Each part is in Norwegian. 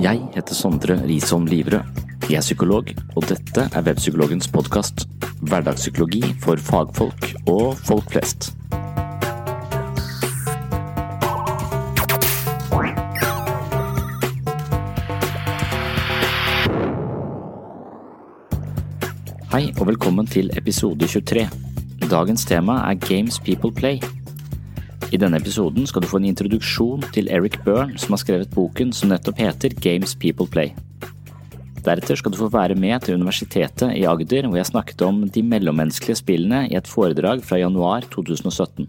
Jeg heter Sondre Risholm Livrød. Jeg er psykolog, og dette er Webpsykologens podkast. Hverdagspsykologi for fagfolk og folk flest. Hei og velkommen til episode 23. Dagens tema er Games People Play. I denne episoden skal du få en introduksjon til Eric Byrne, som har skrevet boken som nettopp heter Games People Play. Deretter skal du få være med til Universitetet i Agder, hvor jeg snakket om de mellommenneskelige spillene i et foredrag fra januar 2017.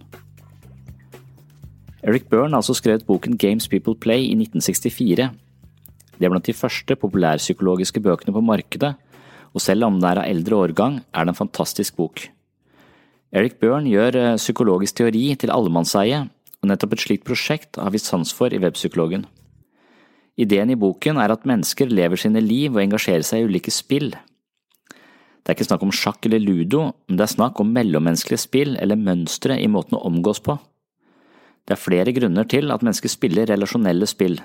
Eric Byrne har altså skrevet boken Games People Play i 1964. Det er blant de første populærpsykologiske bøkene på markedet, og selv om den er av eldre årgang, er det en fantastisk bok. Eric Byrne gjør eh, psykologisk teori til allemannseie, og nettopp et slikt prosjekt har vi sans for i Webpsykologen. Ideen i boken er at mennesker lever sine liv og engasjerer seg i ulike spill. Det er ikke snakk om sjakk eller ludo, men det er snakk om mellommenneskelige spill eller mønstre i måten å omgås på. Det er flere grunner til at mennesker spiller relasjonelle spill.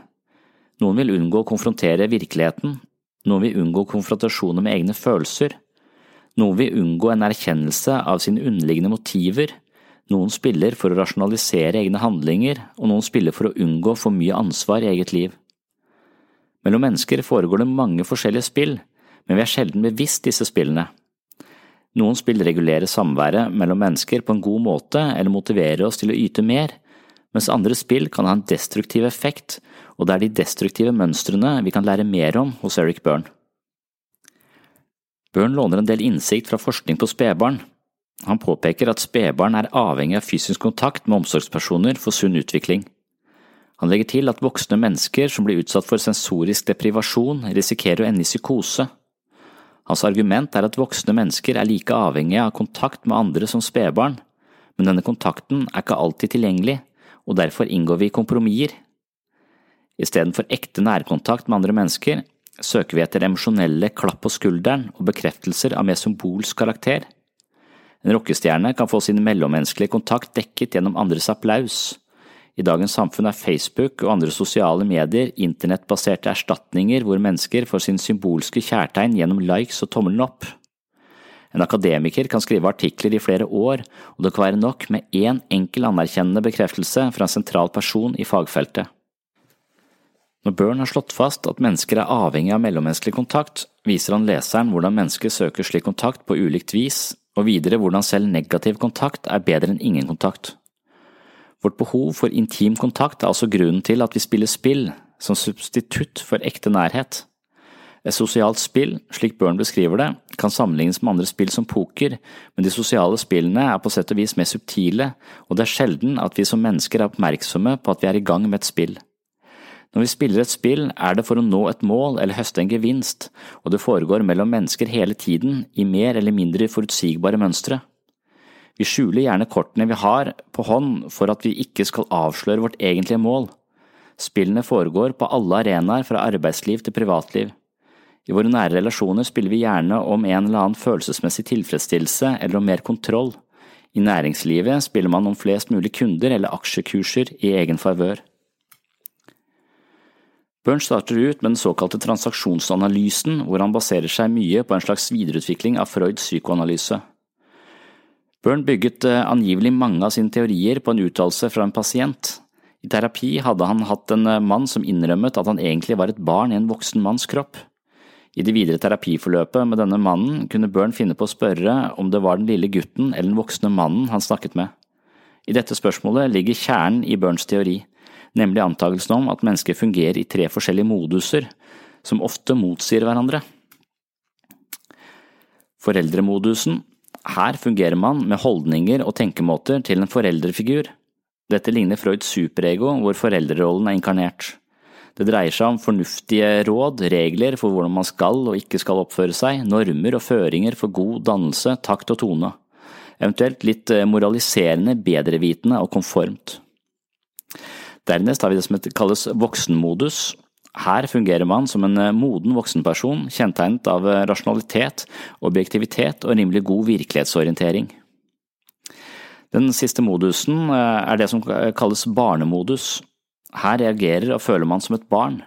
Noen vil unngå å konfrontere virkeligheten, noen vil unngå konfrontasjoner med egne følelser, noen vil unngå en erkjennelse av sine underliggende motiver, noen spiller for å rasjonalisere egne handlinger, og noen spiller for å unngå for mye ansvar i eget liv. Mellom mennesker foregår det mange forskjellige spill, men vi er sjelden bevisst disse spillene. Noen spill regulerer samværet mellom mennesker på en god måte eller motiverer oss til å yte mer, mens andre spill kan ha en destruktiv effekt og det er de destruktive mønstrene vi kan lære mer om hos Eric Byrne. Byrne låner en del innsikt fra forskning på spedbarn. Han påpeker at spedbarn er avhengig av fysisk kontakt med omsorgspersoner for sunn utvikling. Han legger til at voksne mennesker som blir utsatt for sensorisk deprivasjon, risikerer å ende i psykose. Hans argument er at voksne mennesker er like avhengige av kontakt med andre som spedbarn, men denne kontakten er ikke alltid tilgjengelig, og derfor inngår vi kompromisser. Istedenfor ekte nærkontakt med andre mennesker, søker vi etter emosjonelle klapp på skulderen og bekreftelser av mer symbolsk karakter. En rockestjerne kan få sin mellommenneskelige kontakt dekket gjennom andres applaus. I dagens samfunn er Facebook og andre sosiale medier internettbaserte erstatninger hvor mennesker får sin symbolske kjærtegn gjennom likes og tommelen opp. En akademiker kan skrive artikler i flere år, og det kan være nok med én enkel anerkjennende bekreftelse fra en sentral person i fagfeltet. Når Byrne har slått fast at mennesker er avhengig av mellommenneskelig kontakt, viser han leseren hvordan mennesker søker slik kontakt på ulikt vis, og videre hvordan selv negativ kontakt er bedre enn ingen kontakt. Vårt behov for intim kontakt er altså grunnen til at vi spiller spill, som substitutt for ekte nærhet. Et sosialt spill, slik Byrne beskriver det, kan sammenlignes med andre spill som poker, men de sosiale spillene er på sett og vis mer subtile, og det er sjelden at vi som mennesker er oppmerksomme på at vi er i gang med et spill. Når vi spiller et spill, er det for å nå et mål eller høste en gevinst, og det foregår mellom mennesker hele tiden i mer eller mindre forutsigbare mønstre. Vi skjuler gjerne kortene vi har på hånd for at vi ikke skal avsløre vårt egentlige mål. Spillene foregår på alle arenaer fra arbeidsliv til privatliv. I våre nære relasjoner spiller vi gjerne om en eller annen følelsesmessig tilfredsstillelse eller om mer kontroll. I næringslivet spiller man om flest mulig kunder eller aksjekurser i egen favør. Byrne starter ut med den såkalte transaksjonsanalysen, hvor han baserer seg mye på en slags videreutvikling av Freuds psykoanalyse. Børn bygget eh, angivelig mange av sine teorier på en uttalelse fra en pasient. I terapi hadde han hatt en eh, mann som innrømmet at han egentlig var et barn i en voksen manns kropp. I det videre terapiforløpet med denne mannen kunne Børn finne på å spørre om det var den lille gutten eller den voksne mannen han snakket med. I dette spørsmålet ligger kjernen i Burns teori, nemlig antagelsen om at mennesker fungerer i tre forskjellige moduser, som ofte motsier hverandre. Foreldremodusen her fungerer man med holdninger og tenkemåter til en foreldrefigur. Dette ligner Freuds superego, hvor foreldrerollen er inkarnert. Det dreier seg om fornuftige råd, regler for hvordan man skal og ikke skal oppføre seg, normer og føringer for god dannelse, takt og tone. Eventuelt litt eh, moraliserende, bedrevitende og konformt. Dernest har vi det som kalles voksenmodus, her fungerer man som en eh, moden voksenperson, kjennetegnet av eh, rasjonalitet, objektivitet og rimelig god virkelighetsorientering. Den siste modusen eh, er det som kalles barnemodus. Her reagerer og føler man som et barn.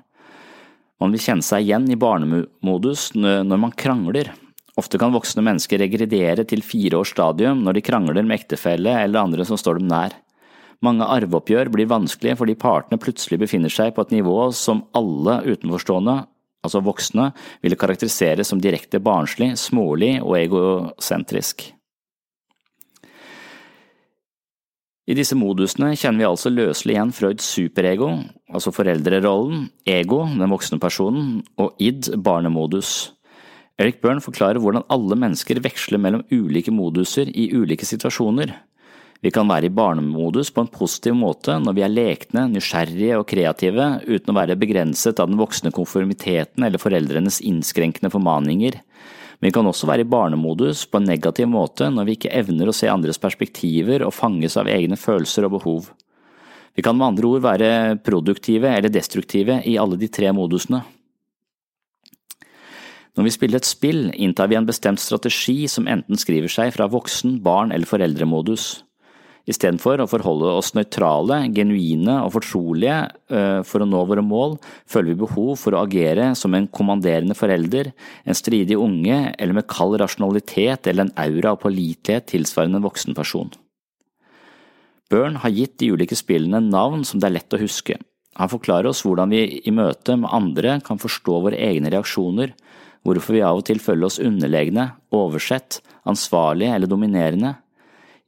Man vil kjenne seg igjen i barnemodus når man krangler. Ofte kan voksne mennesker regredere til fire års stadium når de krangler med ektefelle eller andre som står dem nær. Mange arveoppgjør blir vanskelige fordi partene plutselig befinner seg på et nivå som alle utenforstående, altså voksne, ville karakterisere som direkte barnslig, smålig og egosentrisk. I disse modusene kjenner vi altså løselig igjen Freuds superego, altså foreldrerollen, ego, den voksne personen, og id, barnemodus. Eric Byrne forklarer hvordan alle mennesker veksler mellom ulike moduser i ulike situasjoner. Vi kan være i barnemodus på en positiv måte når vi er lekne, nysgjerrige og kreative, uten å være begrenset av den voksne konformiteten eller foreldrenes innskrenkende formaninger. Men vi kan også være i barnemodus på en negativ måte når vi ikke evner å se andres perspektiver og fanges av egne følelser og behov. Vi kan med andre ord være produktive eller destruktive i alle de tre modusene. Når vi spiller et spill, inntar vi en bestemt strategi som enten skriver seg fra voksen-, barn- eller foreldremodus. Istedenfor å forholde oss nøytrale, genuine og fortrolige eh, for å nå våre mål, føler vi behov for å agere som en kommanderende forelder, en stridig unge eller med kald rasjonalitet eller en aura av pålitelighet tilsvarende en voksen person. Byrne har gitt de ulike spillene navn som det er lett å huske. Han forklarer oss hvordan vi i møte med andre kan forstå våre egne reaksjoner, hvorfor vi av og til føler oss underlegne, oversett, ansvarlige eller dominerende,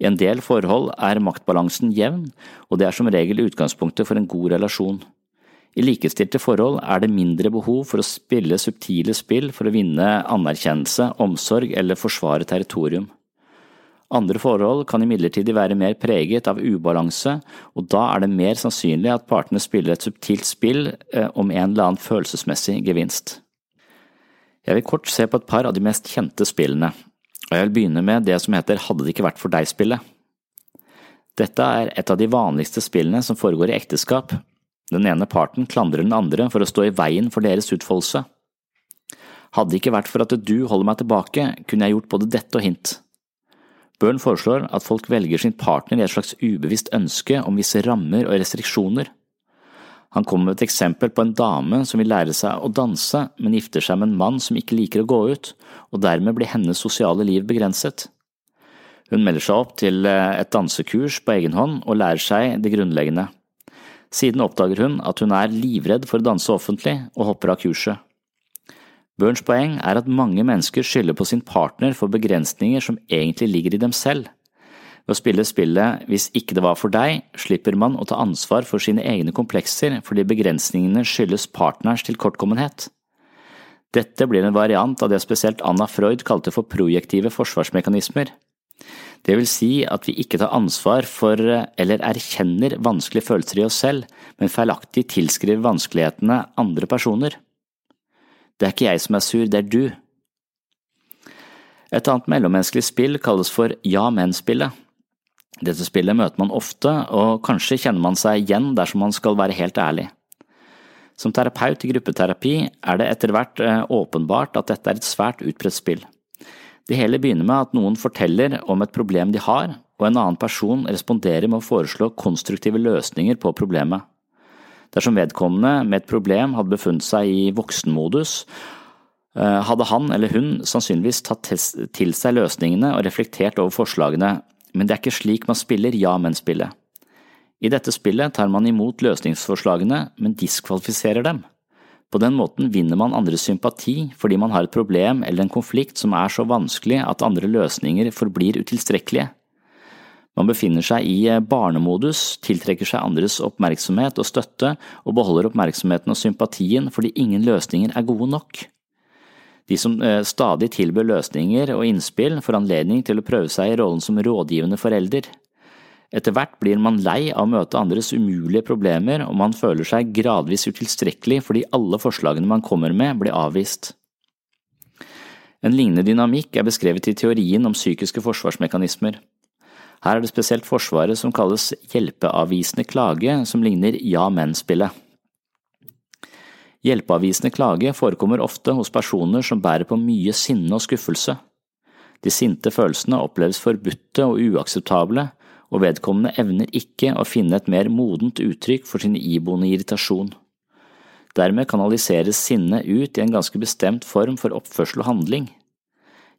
i en del forhold er maktbalansen jevn, og det er som regel utgangspunktet for en god relasjon. I likestilte forhold er det mindre behov for å spille subtile spill for å vinne anerkjennelse, omsorg eller forsvare territorium. Andre forhold kan imidlertid være mer preget av ubalanse, og da er det mer sannsynlig at partene spiller et subtilt spill eh, om en eller annen følelsesmessig gevinst. Jeg vil kort se på et par av de mest kjente spillene, og jeg vil begynne med det som heter Hadde det ikke vært for deg-spillet. Dette er et av de vanligste spillene som foregår i ekteskap. Den ene parten klandrer den andre for å stå i veien for deres utfoldelse. Hadde det ikke vært for at du holder meg tilbake, kunne jeg gjort både dette og hint. Byrne foreslår at folk velger sin partner i et slags ubevisst ønske om visse rammer og restriksjoner. Han kommer med et eksempel på en dame som vil lære seg å danse, men gifter seg med en mann som ikke liker å gå ut, og dermed blir hennes sosiale liv begrenset. Hun melder seg opp til eh, et dansekurs på egen hånd og lærer seg det grunnleggende. Siden oppdager hun at hun er livredd for å danse offentlig, og hopper av kurset. Burns poeng er at mange mennesker skylder på sin partner for begrensninger som egentlig ligger i dem selv. Ved å spille spillet Hvis ikke det var for deg, slipper man å ta ansvar for sine egne komplekser fordi begrensningene skyldes partners tilkortkommenhet. Dette blir en variant av det spesielt Anna Freud kalte for projektive forsvarsmekanismer. Det vil si at vi ikke tar ansvar for eller erkjenner vanskelige følelser i oss selv, men feilaktig tilskriver vanskelighetene andre personer. Det er ikke jeg som er sur, det er du. Et annet mellommenneskelig spill kalles for ja-men-spillet. Dette spillet møter man ofte, og kanskje kjenner man seg igjen dersom man skal være helt ærlig. Som terapeut i gruppeterapi er det etter hvert eh, åpenbart at dette er et svært utbredt spill. Det hele begynner med at noen forteller om et problem de har, og en annen person responderer med å foreslå konstruktive løsninger på problemet. Dersom vedkommende med et problem hadde befunnet seg i voksenmodus, eh, hadde han eller hun sannsynligvis tatt til seg løsningene og reflektert over forslagene, men det er ikke slik man spiller ja-men-spillet. I dette spillet tar man imot løsningsforslagene, men diskvalifiserer dem. På den måten vinner man andres sympati fordi man har et problem eller en konflikt som er så vanskelig at andre løsninger forblir utilstrekkelige. Man befinner seg i eh, barnemodus, tiltrekker seg andres oppmerksomhet og støtte, og beholder oppmerksomheten og sympatien fordi ingen løsninger er gode nok. De som eh, stadig tilbyr løsninger og innspill, får anledning til å prøve seg i rollen som rådgivende forelder. Etter hvert blir man lei av å møte andres umulige problemer, og man føler seg gradvis utilstrekkelig fordi alle forslagene man kommer med, blir avvist. En lignende dynamikk er beskrevet i teorien om psykiske forsvarsmekanismer. Her er det spesielt Forsvaret som kalles hjelpeavvisende klage, som ligner ja-men-spillet. Hjelpeavvisende klage forekommer ofte hos personer som bærer på mye sinne og skuffelse. De sinte følelsene oppleves forbudte og uakseptable, og vedkommende evner ikke å finne et mer modent uttrykk for sin iboende irritasjon. Dermed kanaliseres sinnet ut i en ganske bestemt form for oppførsel og handling.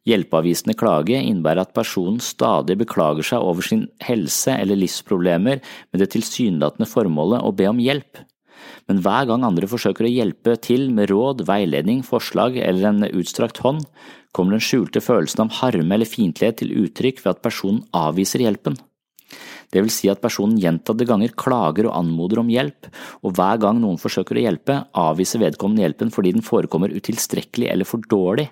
Hjelpeavvisende klage innebærer at personen stadig beklager seg over sin helse eller livsproblemer med det tilsynelatende formålet å be om hjelp. Men hver gang andre forsøker å hjelpe til med råd, veiledning, forslag eller en utstrakt hånd, kommer den skjulte følelsen av harme eller fiendtlighet til uttrykk ved at personen avviser hjelpen. Det vil si at personen gjentatte ganger klager og anmoder om hjelp, og hver gang noen forsøker å hjelpe, avviser vedkommende hjelpen fordi den forekommer utilstrekkelig eller for dårlig.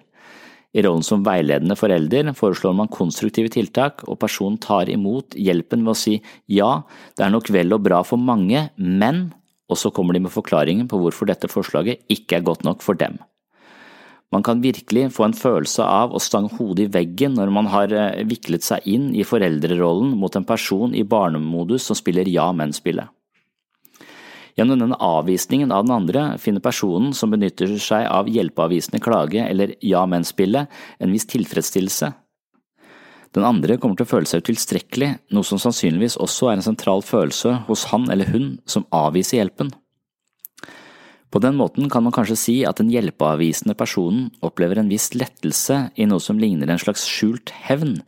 I rollen som veiledende forelder foreslår man konstruktive tiltak, og personen tar imot hjelpen ved å si ja, det er nok vel og bra for mange, men… og så kommer de med forklaringen på hvorfor dette forslaget ikke er godt nok for dem. Man kan virkelig få en følelse av å stange hodet i veggen når man har eh, viklet seg inn i foreldrerollen mot en person i barnemodus som spiller ja-men-spillet. Gjennom denne avvisningen av den andre finner personen som benytter seg av hjelpeavvisende klage eller ja-men-spillet, en viss tilfredsstillelse. Den andre kommer til å føle seg utilstrekkelig, noe som sannsynligvis også er en sentral følelse hos han eller hun som avviser hjelpen. På den måten kan man kanskje si at den hjelpeavvisende personen opplever en viss lettelse i noe som ligner en slags skjult hevn,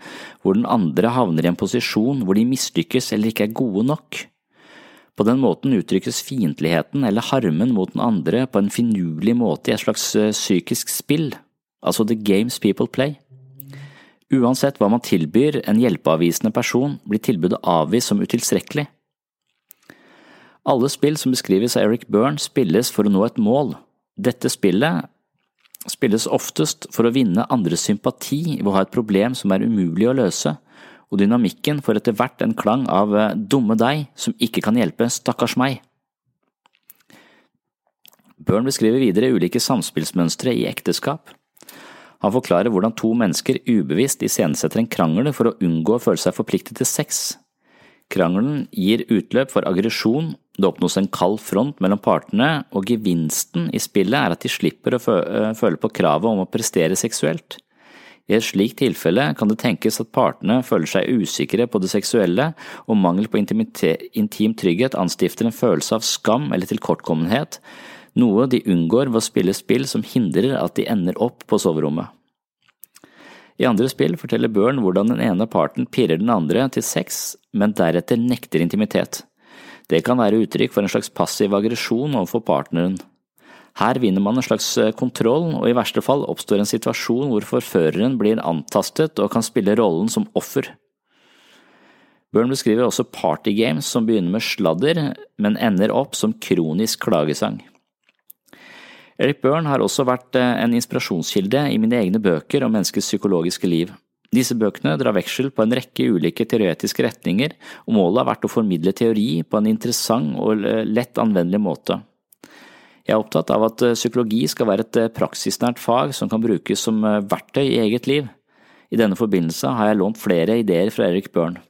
hvor den andre havner i en posisjon hvor de mislykkes eller ikke er gode nok. På den måten uttrykkes fiendtligheten eller harmen mot den andre på en finurlig måte i et slags eh, psykisk spill, altså the games people play. Uansett hva man tilbyr en hjelpeavvisende person, blir tilbudet avvist som utilstrekkelig. Alle spill som beskrives av Eric Byrne, spilles for å nå et mål. Dette spillet spilles oftest for å vinne andres sympati ved å ha et problem som er umulig å løse, og dynamikken får etter hvert en klang av eh, dumme deg som ikke kan hjelpe, stakkars meg. Byrne beskriver videre ulike samspillsmønstre i ekteskap. Han forklarer hvordan to mennesker ubevisst iscenesetter en krangel for å unngå å føle seg forpliktet til sex. Krangelen gir utløp for aggresjon, det oppnås en kald front mellom partene, og gevinsten i spillet er at de slipper å eh, føle på kravet om å prestere seksuelt. I et slikt tilfelle kan det tenkes at partene føler seg usikre på det seksuelle, og mangel på intim trygghet anstifter en følelse av skam eller tilkortkommenhet, noe de unngår ved å spille spill som hindrer at de ender opp på soverommet. I andre spill forteller Børn hvordan den ene parten pirrer den andre til sex, men deretter nekter intimitet. Det kan være uttrykk for en slags passiv aggresjon overfor partneren. Her vinner man en slags eh, kontroll, og i verste fall oppstår en situasjon hvor forføreren blir antastet og kan spille rollen som offer. Børn beskriver også partygames som begynner med sladder, men ender opp som kronisk klagesang. Eric Byrne har også vært eh, en inspirasjonskilde i mine egne bøker om menneskets psykologiske liv. Disse bøkene drar veksel på en rekke ulike teoretiske retninger, og målet har vært å formidle teori på en interessant og eh, lett anvendelig måte. Jeg er opptatt av at eh, psykologi skal være et praksisnært fag som kan brukes som verktøy i eget liv. I denne forbindelse har jeg lånt flere ideer fra Erik Bjørn.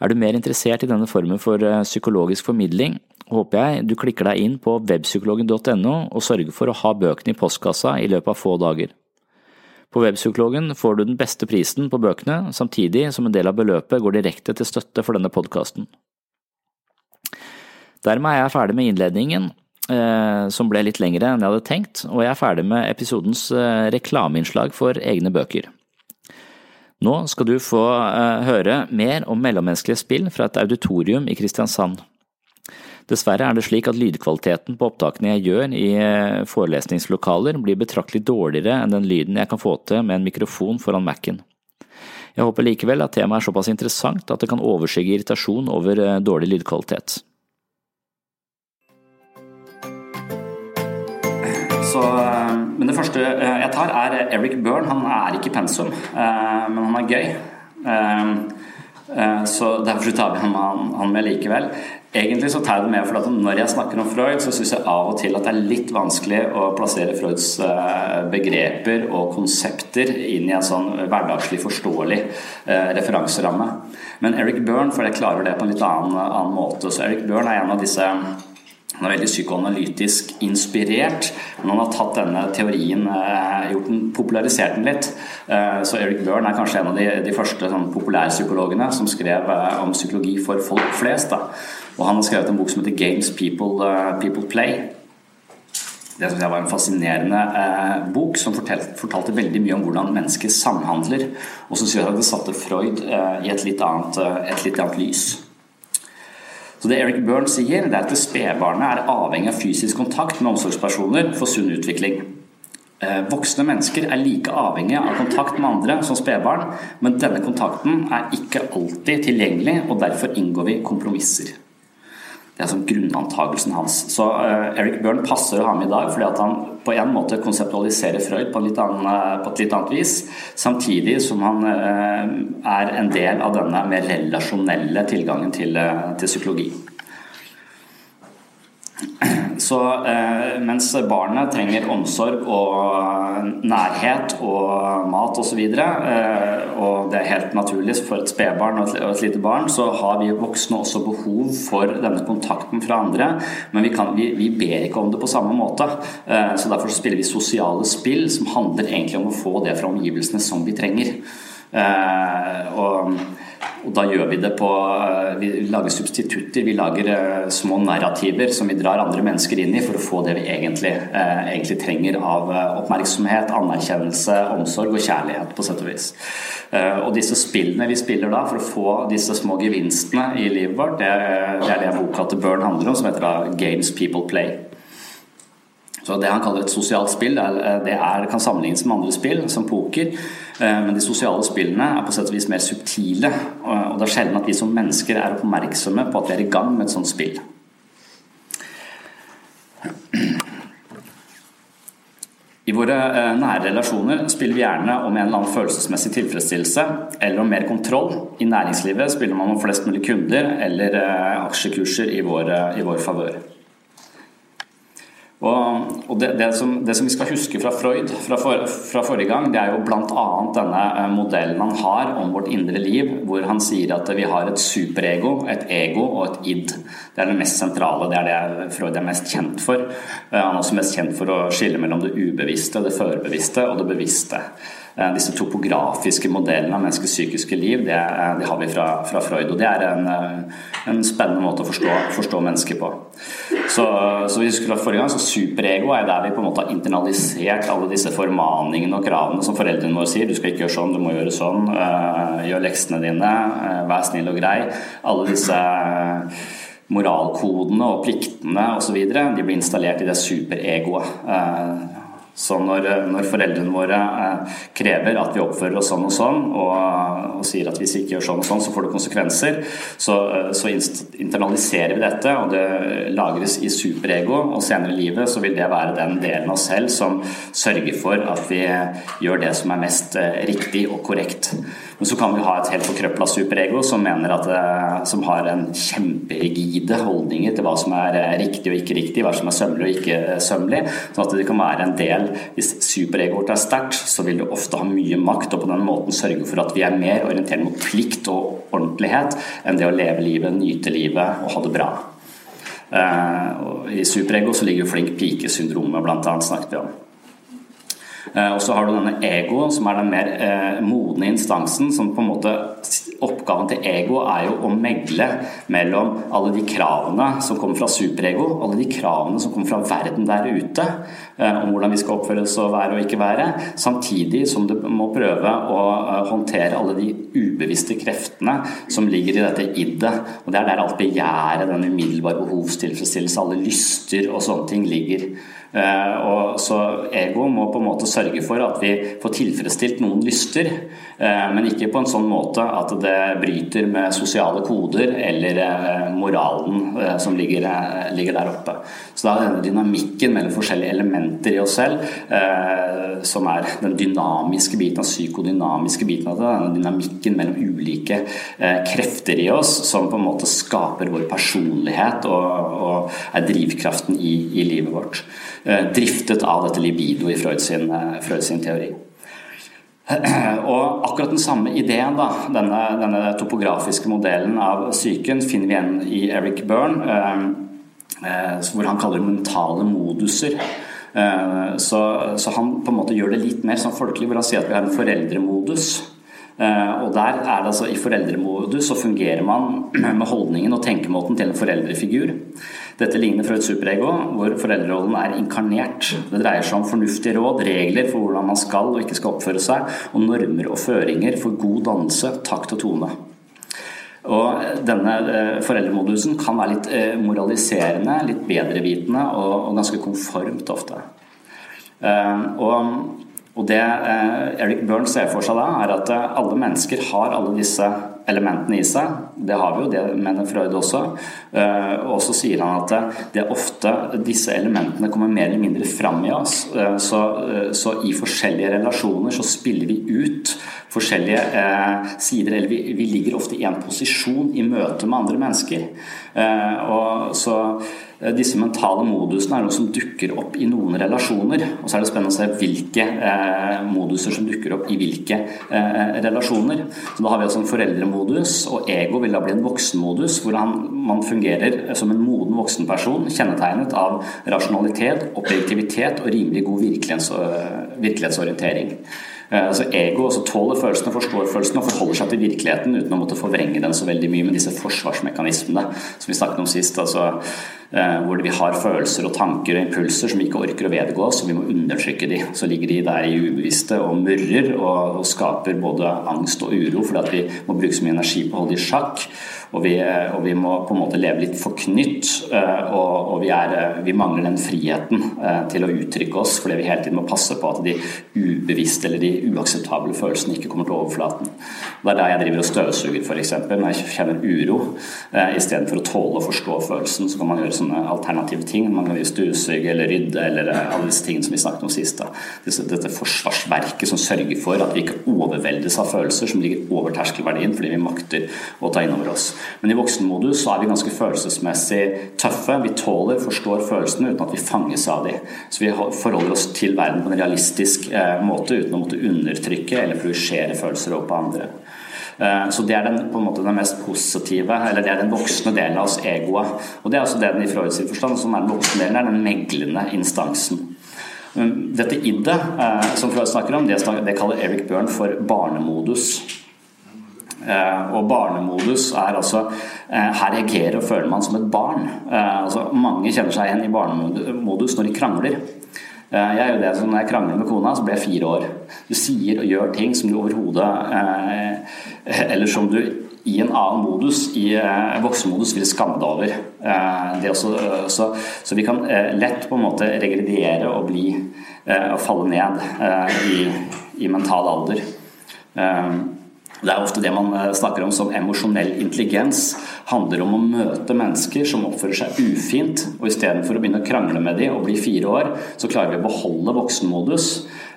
Er du mer interessert i denne formen for psykologisk formidling, håper jeg du klikker deg inn på webpsykologen.no og sørger for å ha bøkene i postkassa i løpet av få dager. På Webpsykologen får du den beste prisen på bøkene, samtidig som en del av beløpet går direkte til støtte for denne podkasten. Dermed er jeg ferdig med innledningen, Eh, som ble litt lengre enn jeg hadde tenkt, og jeg er ferdig med episodens eh, reklameinnslag for egne bøker. Nå skal du få høre mer om mellommenneskelige spill fra et auditorium i Kristiansand. Dessverre er det slik at lydkvaliteten på opptakene jeg gjør i forelesningslokaler blir betraktelig dårligere enn den lyden jeg kan få til med en mikrofon foran Mac-en. Jeg håper likevel at temaet er såpass interessant at det kan overskygge irritasjon over eh, dårlig lydkvalitet. Så, eh, men det første eh, jeg tar, er Eric Byrne. Han er ikke pensum, men han er gøy. Så derfor tar vi han med likevel. Egentlig så tar jeg det med for at når jeg snakker om Freud, så syns jeg av og til at det er litt vanskelig å plassere Freuds eh, begreper og konsepter inn i en sånn hverdagslig forståelig eh, referanseramme. Men Eric Byrne for jeg klarer det på en litt annen, annen måte. Så Eric Byrne er en av disse han er veldig psykoanalytisk inspirert, men han har tatt denne teorien, eh, gjort den, popularisert den litt. Så Eric Byrne er kanskje en av de, de første sånn, populærpsykologene som skrev om psykologi for folk flest. Da. Og han har skrevet en bok som heter 'Games People, People Play'. Det synes jeg var en fascinerende eh, bok som fortalte, fortalte, veldig mye om hvordan mennesker samhandler. Og så synes at det satte Freud eh, i et litt, annet, eh, et litt, annet, lys. Det Eric Byrne sier, det er at spedbarnet er avhengig av fysisk kontakt med omsorgspersoner for sunn utvikling. Eh, voksne mennesker er like avhengige av kontakt med andre som spedbarn, men denne kontakten er ikke alltid tilgjengelig, og derfor inngår vi kompromisser. Det er sånn grunnantagelsen hans. Så uh, Eric Byrne passer å ha med i dag, fordi at han på en måte konseptualiserer Freud på, annen, uh, på et litt annet vis, samtidig som han uh, er en del av denne mer relasjonelle tilgangen til, til psykologi. Så eh, mens barnet trenger omsorg og nærhet og mat osv., og, eh, og det er helt naturlig for et spedbarn og et lite barn, så har vi voksne også behov for denne kontakten fra andre. Men vi, kan, vi, vi ber ikke om det på samme måte. Eh, så derfor så spiller vi sosiale spill som handler egentlig om å få det fra omgivelsene som vi trenger. Eh, og og da gjør vi det på eh, Vi lager substitutter, vi lager eh, små narrativer som vi drar andre mennesker inn i for å få det vi egentlig, egentlig trenger av oppmerksomhet, anerkjennelse, omsorg og kjærlighet, på sett og vis. Og disse spillene vi spiller da for å få disse små gevinstene i livet vårt, det, det er det boka til Burn handler om, som heter da 'Games People Play'. Så Det han kaller et sosialt spill, det er, kan sammenlignes med andre spill, som poker. Eh, men de sosiale spillene er på sett og vis mer subtile. Og det er sjelden at vi som mennesker er oppmerksomme på at vi er i gang med et sånt spill. I våre eh, nære relasjoner spiller vi gjerne om en eller annen følelsesmessig tilfredsstillelse eller om mer kontroll. I næringslivet spiller man om flest mulig kunder eller eh, aksjekurser i vår, i vår favør. Og, og det, det, som, det, som, vi skal huske fra Freud fra, for, fra forrige gang, det er jo bl.a. denne eh, modellen han har om vårt indre liv, hvor han sier at vi har et superego, et ego og et id. Det er det mest sentrale, det er det Freud er mest kjent for. Eh, han er også mest kjent for å skille mellom det ubevisste, det førbevisste og det bevisste. Eh, disse topografiske modellene av menneskets psykiske liv, det, det har vi fra, fra, Freud. Og det er en, en spennende måte å forstå, forstå mennesker på. Så, så vi hatt forrige gang, så Superego er der vi på en måte har internalisert alle disse formaningene og kravene som foreldrene våre sier. Du skal ikke gjøre sånn, du må gjøre sånn. Uh, gjør leksene dine, uh, vær snill og grei. Alle disse moralkodene og pliktene osv. De blir installert i det superegoet. Så når, når, foreldrene våre eh, krever at vi oppfører oss sånn og sånn, og, og, sier at hvis vi ikke gjør sånn og sånn, så får det konsekvenser, så, eh, så internaliserer vi dette, og det lagres i superego. Og senere i livet så vil det være den delen av oss selv som sørger for at vi gjør det som er mest eh, riktig og korrekt. Men så kan vi ha et helt forkrøpla superego som, at, eh, som har en kjemperigide holdninger til hva som er eh, riktig og ikke riktig, hva som er sømmelig og ikke eh, sømmelig. Sånn at det kan være en del Hvis superegoet er sterkt, så vil det ofte ha mye makt og på den måten sørge for at vi er mer orientert mot plikt og ordentlighet enn det å leve livet, nyte livet og ha det bra. I superego så ligger flink pike-syndromet bl.a. snakket vi om. Eh, og så har du denne egoen, som er den mer eh, modne instansen, som på en måte oppgaven til ego er jo å megle mellom alle de kravene som kommer fra superego, alle de kravene som kommer fra verden der ute, eh, om hvordan vi skal oppføre oss og være og ikke være, samtidig som du må prøve å håndtere alle de ubevisste kreftene som ligger i dette iddet. Og det er der alt begjæret, den umiddelbare behovstilfredsstillelse, alle lyster og sånne ting ligger. Eh, og så ego må på en måte sørge for at vi får tilfredsstilt noen lyster, eh, men ikke på en sånn måte at det bryter med sosiale koder eller eh, moralen som ligger, ligger der oppe. Så da er denne dynamikken mellom forskjellige elementer i oss selv, som er den dynamiske biten den psykodynamiske biten av det, Den dynamikken mellom ulike krefter i oss, som på en måte skaper vår personlighet og, og er drivkraften i, i livet vårt. Eh, driftet av dette libido i Freud sin, eh, Freud sin teori. Og akkurat den samme ideen, da, denne, denne, topografiske modellen av psyken, finner vi igjen i Eric Byrne, eh, hvor han kaller mentale moduser. Så, så, han på en måte gjør det litt mer sånn folkelig, hvor han sier at vi har en foreldremodus. Og der er det altså I foreldremodus så fungerer man med holdningen og tenkemåten til en foreldrefigur. Dette ligner fra et superego, hvor foreldrerollen er inkarnert. Det dreier seg om fornuftige råd, regler for hvordan man skal og ikke skal oppføre seg, og normer og føringer for god dannelse, takt og tone. Og denne eh, foreldremodusen kan være litt eh, moraliserende, litt bedrevitende og, ganske konformt ofte. Eh, og, det Eric Byrne ser for seg da, er at alle mennesker har alle disse elementene i seg. Det har vi jo, det mener Freud også. Eh, og så sier han at det er ofte disse elementene kommer mer eller mindre fram i oss. Eh, så, eh, så i forskjellige relasjoner så spiller vi ut forskjellige sider, eller vi, vi ligger ofte i en posisjon i møte med andre mennesker. Og så disse mentale modusene er noe som dukker opp i noen relasjoner. Og så er det spennende å se hvilke eh, moduser som dukker opp i hvilke eh, relasjoner. Så Da har vi altså en foreldremodus, og ego vil da bli en voksenmodus, hvor han, man fungerer som en moden voksenperson, kjennetegnet av rasjonalitet, objektivitet og rimelig god virkelighets, virkelighetsorientering. Eh, altså Ego også tåler følelsene, forstår følelsene og forholder seg til virkeligheten uten å måtte forvrenge den så veldig mye med disse forsvarsmekanismene som vi snakket om sist. altså Hvor vi har følelser og tanker og impulser som vi ikke orker å vedgå og vi må undertrykke de. Så ligger de der i ubevisste og murrer og, og skaper både angst og uro fordi vi må bruke så mye energi på å holde de i sjakk. Og vi, og vi, må på en måte leve litt forknytt, eh, og, og vi, er, vi, mangler den friheten eh, til å uttrykke oss fordi vi hele tiden må passe på at de ubevisste eller de uakseptable følelsene ikke kommer til overflaten. Det er der jeg driver og støvsuger f.eks. Når jeg kjenner uro. Eh, Istedenfor å tåle å forstå følelsen, så kan man gjøre sånne alternative ting. Man kan støvsuge eller rydde eller alle disse tingene som vi snakket om sist. Da. Dette forsvarsverket som sørger for at vi ikke overveldes av følelser som ligger over terskelverdien fordi vi makter å ta inn over oss. Men i voksenmodus så er vi ganske følelsesmessig tøffe. Vi tåler, forstår følelsene uten at vi fanges av dem. Så vi forholder oss til verden på en realistisk eh, måte uten å måtte undertrykke eller projisere følelser over på andre. Eh, så Det er den, på en måte, den mest positive, eller det er den voksne delen av oss, egoet. Og Det er altså den i Freuds forstand som er den voksne delen, er den meglende instansen. Dette iddet eh, som Freud snakker om, det, det kaller Eric Byrne for barnemodus. Eh, og barnemodus er altså Her reagerer og føler man som et barn. Altså, mange kjenner seg igjen i barnemodus når de krangler. Jeg gjør det som Når jeg krangler med kona, så blir jeg fire år. Du sier og gjør ting som du overhodet Eller som du i en annen modus, i voksenmodus, vil skamme deg over. Også, så, så, vi kan lett på en måte regrediere og bli og falle ned i, i mental alder. Det er ofte det man eh, snakker om som emosjonell intelligens. handler om å møte mennesker som oppfører seg ufint, og istedenfor å begynne å krangle med dem og bli fire år, så klarer vi å beholde voksenmodus.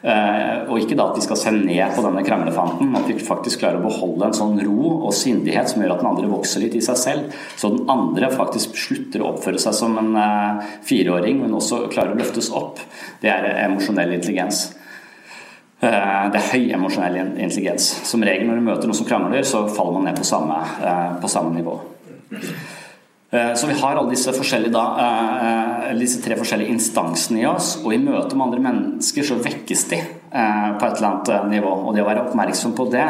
Eh, og ikke da at vi skal se ned på denne kranglefanten, men at vi faktisk klarer å beholde en sånn ro og sindighet som gjør at den andre vokser litt i seg selv. Så den andre faktisk slutter å oppføre seg som en eh, fireåring, men også klarer å løftes opp. Det er emosjonell intelligens. Eh, det er høy emosjonell intelligens. Som regel når du møter noen som krangler, så faller man ned på samme, eh, på samme nivå. Eh, så vi har alle disse, da, disse, tre forskjellige instansene i oss, og i møte med andre mennesker så vekkes de. på et eller annet nivå. Og det å være oppmerksom på det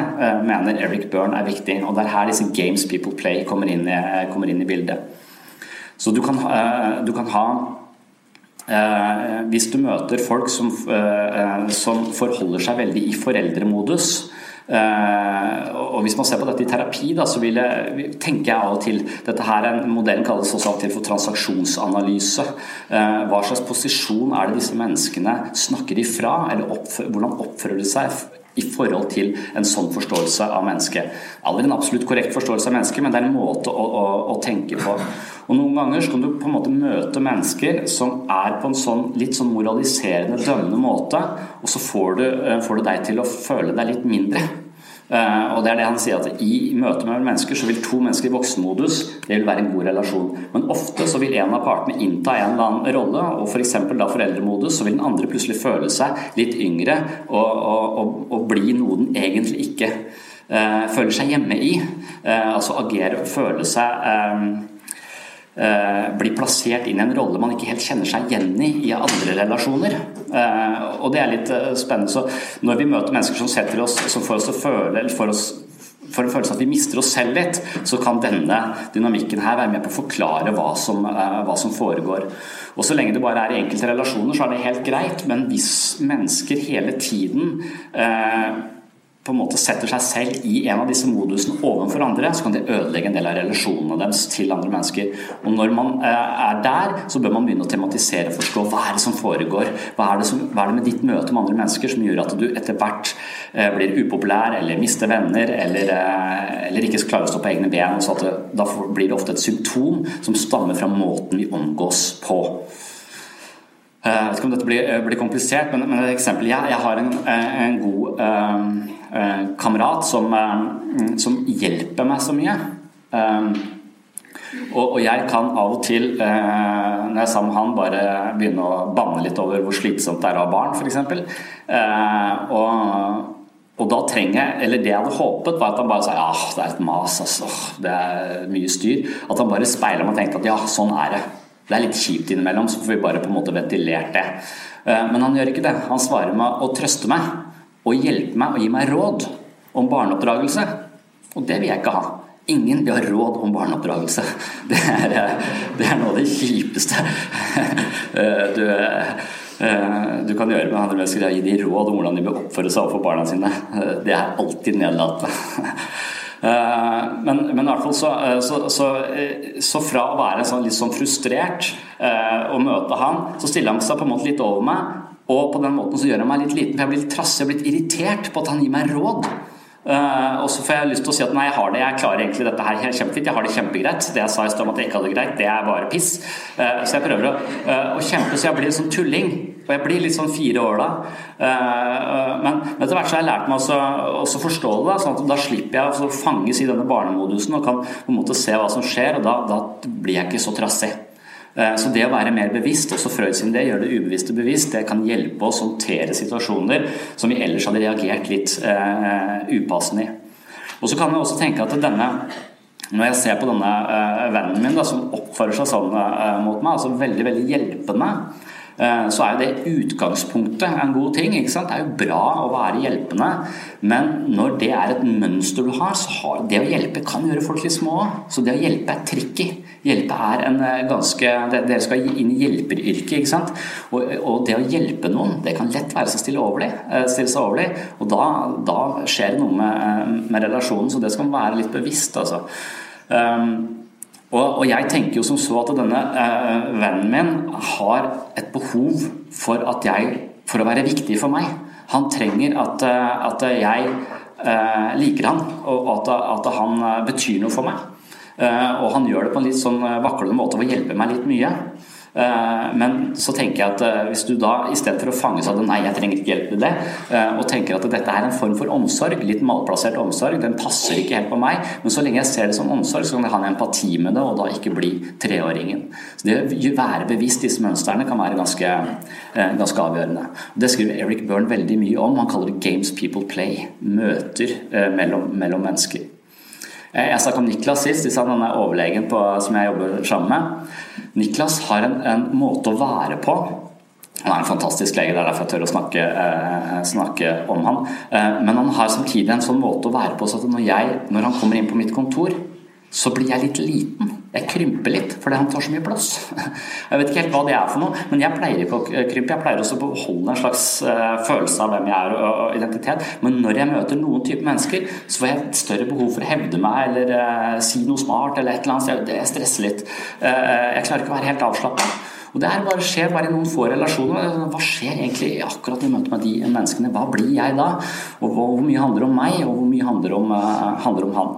mener Eric Byrne er viktig. Og det er her disse games people play kommer inn i, kommer inn i bildet. Så du kan, du kan ha Hvis du møter folk som, som forholder seg veldig i foreldremodus, Uh, og Hvis man ser på dette i terapi, da, så vil jeg, tenker jeg av og til Dette her er Modellen kalles også av og til for transaksjonsanalyse. Uh, hva slags posisjon er det disse menneskene snakker ifra? Eller oppfører, hvordan oppfører de seg i forhold til en sånn forståelse av mennesket. Aldri en absolutt korrekt forståelse av mennesket, men det er en måte å, å, å, tenke på. Og Noen ganger så kan du på en måte møte mennesker som er på en sånn litt sånn moraliserende, dømmende måte, og så får du, eh, får du deg til å føle deg litt mindre. Uh, og det er det han sier at I møte med mennesker så vil to mennesker i voksenmodus det vil være en god relasjon. Men ofte så vil en av partene innta en eller annen rolle, og f.eks. For da foreldremodus, så vil den andre plutselig føle seg litt yngre og, og, og, og bli noe den egentlig ikke uh, føler seg hjemme i. Uh, altså agere og føle seg Eh, blir plassert inn i en rolle man ikke helt kjenner seg igjen i i andre relasjoner. Eh, og det er litt eh, spennende. Så når vi møter mennesker som setter oss, som får oss til å føle eller får oss for en følelse at vi mister oss selv litt, så kan denne dynamikken her være med på å forklare hva som, hva som foregår. Og Så lenge det bare er i enkelte relasjoner, så er det helt greit. Men hvis mennesker hele tiden eh, på en måte setter seg selv i en av disse modusene overfor andre, så kan det ødelegge en del av relasjonene deres til andre mennesker. Og Når man eh, er der, så bør man begynne å tematisere og forstå hva er det som foregår. Hva er det, som, hva er det med ditt møte med andre mennesker som gjør at du etter hvert eh, blir upopulær eller mister venner eller, eh, eller ikke klarer å stå på egne ben. Så det, da blir det ofte et symptom som stammer fra måten vi omgås på. Jeg vet ikke om dette blir, blir komplisert, men, men et eksempel. Jeg, jeg har en, en god Eh, kamerat som, eh, som, hjelper meg så mye. Eh, og, og, jeg kan av og til, når jeg er sammen med han, bare begynne å banne litt over hvor slitsomt det er å ha barn, f.eks. Og, og da trenger jeg, eller det jeg hadde håpet, var at han bare sa ja, det er et mas, altså. Det er mye styr. At han bare speiler meg og tenkte at ja, sånn er det. Det er litt kjipt innimellom, så får vi bare på en måte ventilert det. Men han gjør ikke det. Han svarer med å trøste meg og hjelpe meg og gi meg råd om barneoppdragelse. Og det vil jeg ikke ha. Ingen vil ha råd om barneoppdragelse. Det er, det er noe av det kjipeste du, du kan gjøre med andre mennesker. Gi dem råd om hvordan de bør oppføre seg overfor barna sine. Det er alltid nedlatende. Men, men, i hvert fall så, så, så, så fra å være sånn, litt sånn frustrert og møte han, så stiller han seg på en måte litt over meg og på den måten så gjør han meg litt liten, for jeg blir litt trassig og blitt irritert på at han gir meg råd. Uh, og så får jeg lyst til å si at nei, jeg har det, jeg klarer egentlig dette her kjempefint. Jeg har det kjempegreit. Det jeg sa i stad om at jeg ikke hadde det greit, det er bare piss. Uh, så jeg prøver å, uh, å, kjempe så jeg blir en sånn tulling. Og jeg blir litt sånn fire år da. Men etter hvert så har jeg lært meg å forstå det, sånn at da slipper jeg å fanges i denne barnemodusen og kan på en måte se hva som skjer, og da, da blir jeg ikke så trassig. Eh, så det å være mer bevisst, også Freud sin det, gjør det ubevisste bevisst, det kan hjelpe oss å håndtere situasjoner som vi ellers hadde reagert litt uh, upassende i. Og så kan jeg også tenke at denne når jeg ser på denne uh, vennen min da, som oppfører seg sånn uh, mot meg, altså veldig veldig hjelpende, Eh, så er jo det utgangspunktet en god ting. ikke sant? Det er jo bra å være hjelpende, men når det er et mønster du har, så har det å hjelpe kan gjøre folk litt små Så det å hjelpe er tricky. Hjelpe er en eh, ganske Dere skal inn i hjelperyrket, ikke sant. Og, og, det å hjelpe noen, det kan lett være så stille, overlig, dem. stille seg overlig. Og da, da, skjer det noe med, med relasjonen, så det skal man være litt bevisst, altså. Um, og, og, jeg tenker jo som så at denne eh, vennen min har et behov for, jeg, for å være viktig for meg. Han trenger at, eh, at jeg eh, liker han, og at, at, han eh, betyr noe for meg. Eh, og han gjør det på en litt sånn eh, vaklende måte ved å hjelpe meg litt mye. Eh, men så tenker jeg at eh, hvis du da istedenfor å fanges av det 'nei, jeg trenger ikke hjelp til det', eh, og tenker at dette er en form for omsorg, litt malplassert omsorg, den passer ikke helt på meg, men så lenge jeg ser det som omsorg, så kan jeg ha en empati med det, og da ikke bli treåringen. Så Det å være bevisst disse mønstrene kan være ganske, ganske avgjørende. Det skriver Eric Byrne veldig mye om. Han kaller det 'games people play'. Møter mellom, mellom mennesker. Jeg snakket om Niklas sist, er overlegen på, som jeg jobber sammen med. Niklas har en, en måte å være på Han er en fantastisk lege, det er derfor jeg tør å snakke, eh, snakke om han. Eh, men han har samtidig en sånn måte å være på så at når, jeg, når han kommer inn på mitt kontor, så blir jeg litt liten. Jeg krymper litt fordi han tar så mye plass. Jeg vet ikke helt hva det er for noe, men jeg pleier ikke å krympe. Jeg pleier også å beholde en slags uh, følelse av hvem jeg er og identitet. Men når jeg møter noen type mennesker, så får jeg et større behov for å hevde meg eller uh, si noe smart eller et eller annet. Jeg stresser litt. Uh, jeg klarer ikke å være helt avslappa. Og Det her bare skjer bare i noen få relasjoner. Hva skjer egentlig akkurat i møte med de menneskene? Hva blir jeg da? Og hvor mye handler om meg, og hvor mye handler om, handler om han?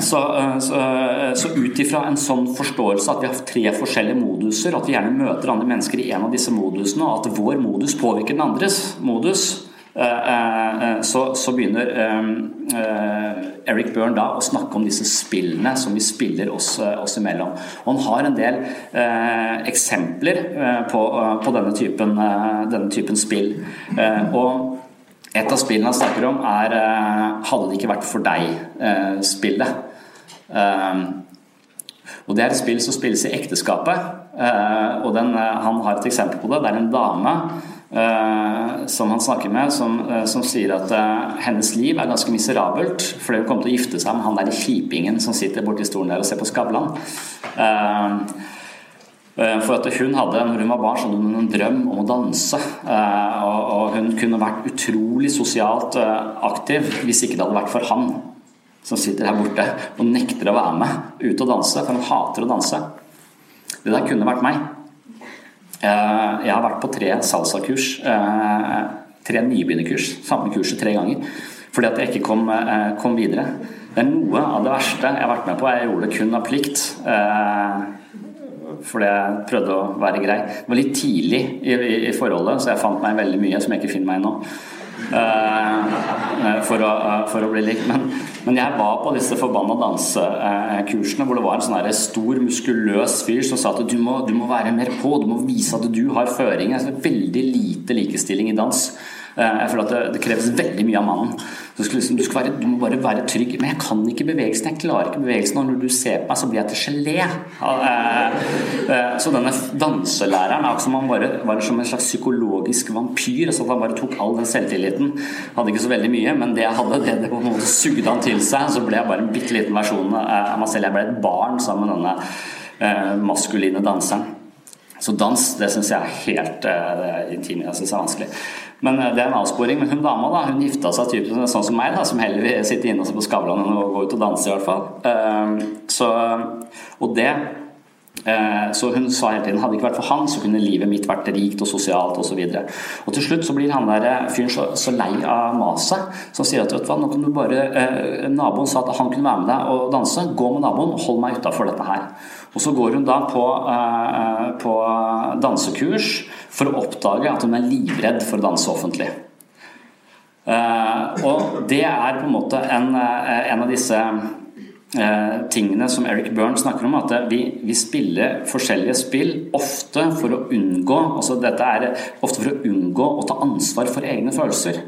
Så, eh, så, eh, så ut ifra en sånn forståelse at vi har tre forskjellige moduser, at vi gjerne møter andre mennesker i en av disse modusene, og at vår modus påvirker den andres modus, eh, så, så begynner Eric Byrne da å snakke om disse spillene som vi spiller oss, oss imellom. Og han har en del eksempler på, på denne, typen, denne typen spill. og et av spillene han snakker om, er uh, 'Hadde det ikke vært for deg'-spillet. Uh, um, og Det er et spill som spilles i ekteskapet. Uh, og den, Han har et eksempel på det. Det er en dame som han snakker med, som, som sier at hennes liv er ganske miserabelt fordi hun kommer til å gifte seg med han der kjipingen som sitter borti stolen der og ser på Skavlan. Eh, for at hun hadde, når hun var barn, så hadde hun en drøm om å danse. Eh, og hun kunne vært utrolig sosialt eh, aktiv hvis ikke det hadde vært for han som sitter her borte og nekter å være med ut og danse, for han hater å danse. Det der kunne vært meg. Jeg har vært på tre salsakurs, tre nybegynnerkurs, samme kurset tre ganger, fordi at jeg ikke kom, kom videre. Det er noe av det verste jeg har vært med på. Jeg gjorde det kun av plikt fordi jeg prøvde å være grei. Det var litt tidlig i, i, i forholdet, så jeg fant meg veldig mye som jeg ikke finner meg i nå. Uh, for, å, uh, for, å, bli lik. Men, men, jeg var på disse forbanna dansekursene hvor det var en sånn stor, muskuløs fyr som sa at du må, du må, være mer på, du må vise at du har føring. Altså, veldig lite likestilling i dans. Eh, jeg føler at det, det, kreves veldig mye av mannen. Du, liksom, du, være, du, må bare være trygg. Men jeg kan ikke bevegelsen. Jeg klarer ikke bevegelsen. Og når du ser på meg, så blir jeg til gelé. Eh, eh, så denne danselæreren er som bare var som en slags psykologisk vampyr. Så han bare tok all den selvtilliten. Hadde ikke så veldig mye, men det jeg hadde, det, det på en måte sugde han til seg. Så ble jeg bare en bitte liten versjon av meg selv. Jeg ble et barn sammen med denne maskuline danseren. Så dans det syns jeg er helt uh, intimt. Jeg syns er vanskelig. Men uh, Det er en avsporing. Men hun dama da, hun gifta seg typisk sånn som meg, da, som heller vil sitte inne på Skavlan enn å gå ut og danse, i hvert fall. Uh, så, og det Eh, så hun sa hele tiden hadde det ikke vært for han, så kunne livet mitt vært rikt og sosialt osv. Til slutt så blir han der eh, fyren så, så, lei av maset, som sier at vet du hva, nå kan du bare eh, Naboen sa at han kunne være med deg og danse, gå med naboen, hold meg utafor dette her. Og så går hun da på, eh, på dansekurs for å oppdage at hun er livredd for å danse offentlig. Eh, og det er på en måte en, eh, en av disse Eh, tingene som Eric Byrne snakker om, at vi, vi, spiller forskjellige spill ofte for å unngå altså dette er ofte for å unngå å ta ansvar for egne følelser.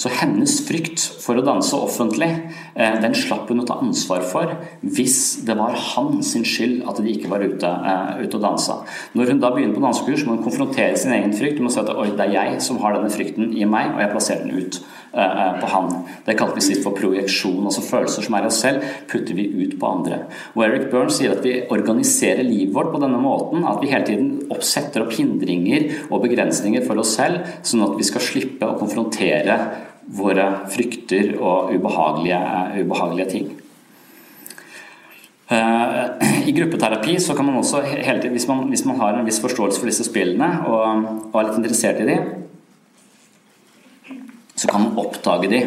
Så hennes frykt for å danse offentlig, eh, den slapp hun å ta ansvar for hvis det var hans skyld at de ikke var ute, eh, ute og dansa. Når hun da begynner på dansekurs, må hun konfrontere sin egen frykt. Hun må si at Oi, det er jeg som har denne frykten i meg, og jeg plasserer den ut på han. Det kalte vi for projeksjon. altså Følelser som er oss selv, putter vi ut på andre. Og Eric Byrne sier at vi organiserer livet vårt på denne måten at vi hele tiden oppsetter opp hindringer og begrensninger for oss selv, sånn at vi skal slippe å konfrontere våre frykter og ubehagelige, ubehagelige ting. I gruppeterapi så kan man også hele tiden, hvis man, hvis man har en viss forståelse for disse spillene og, og er litt interessert i de, så kan man oppdage de,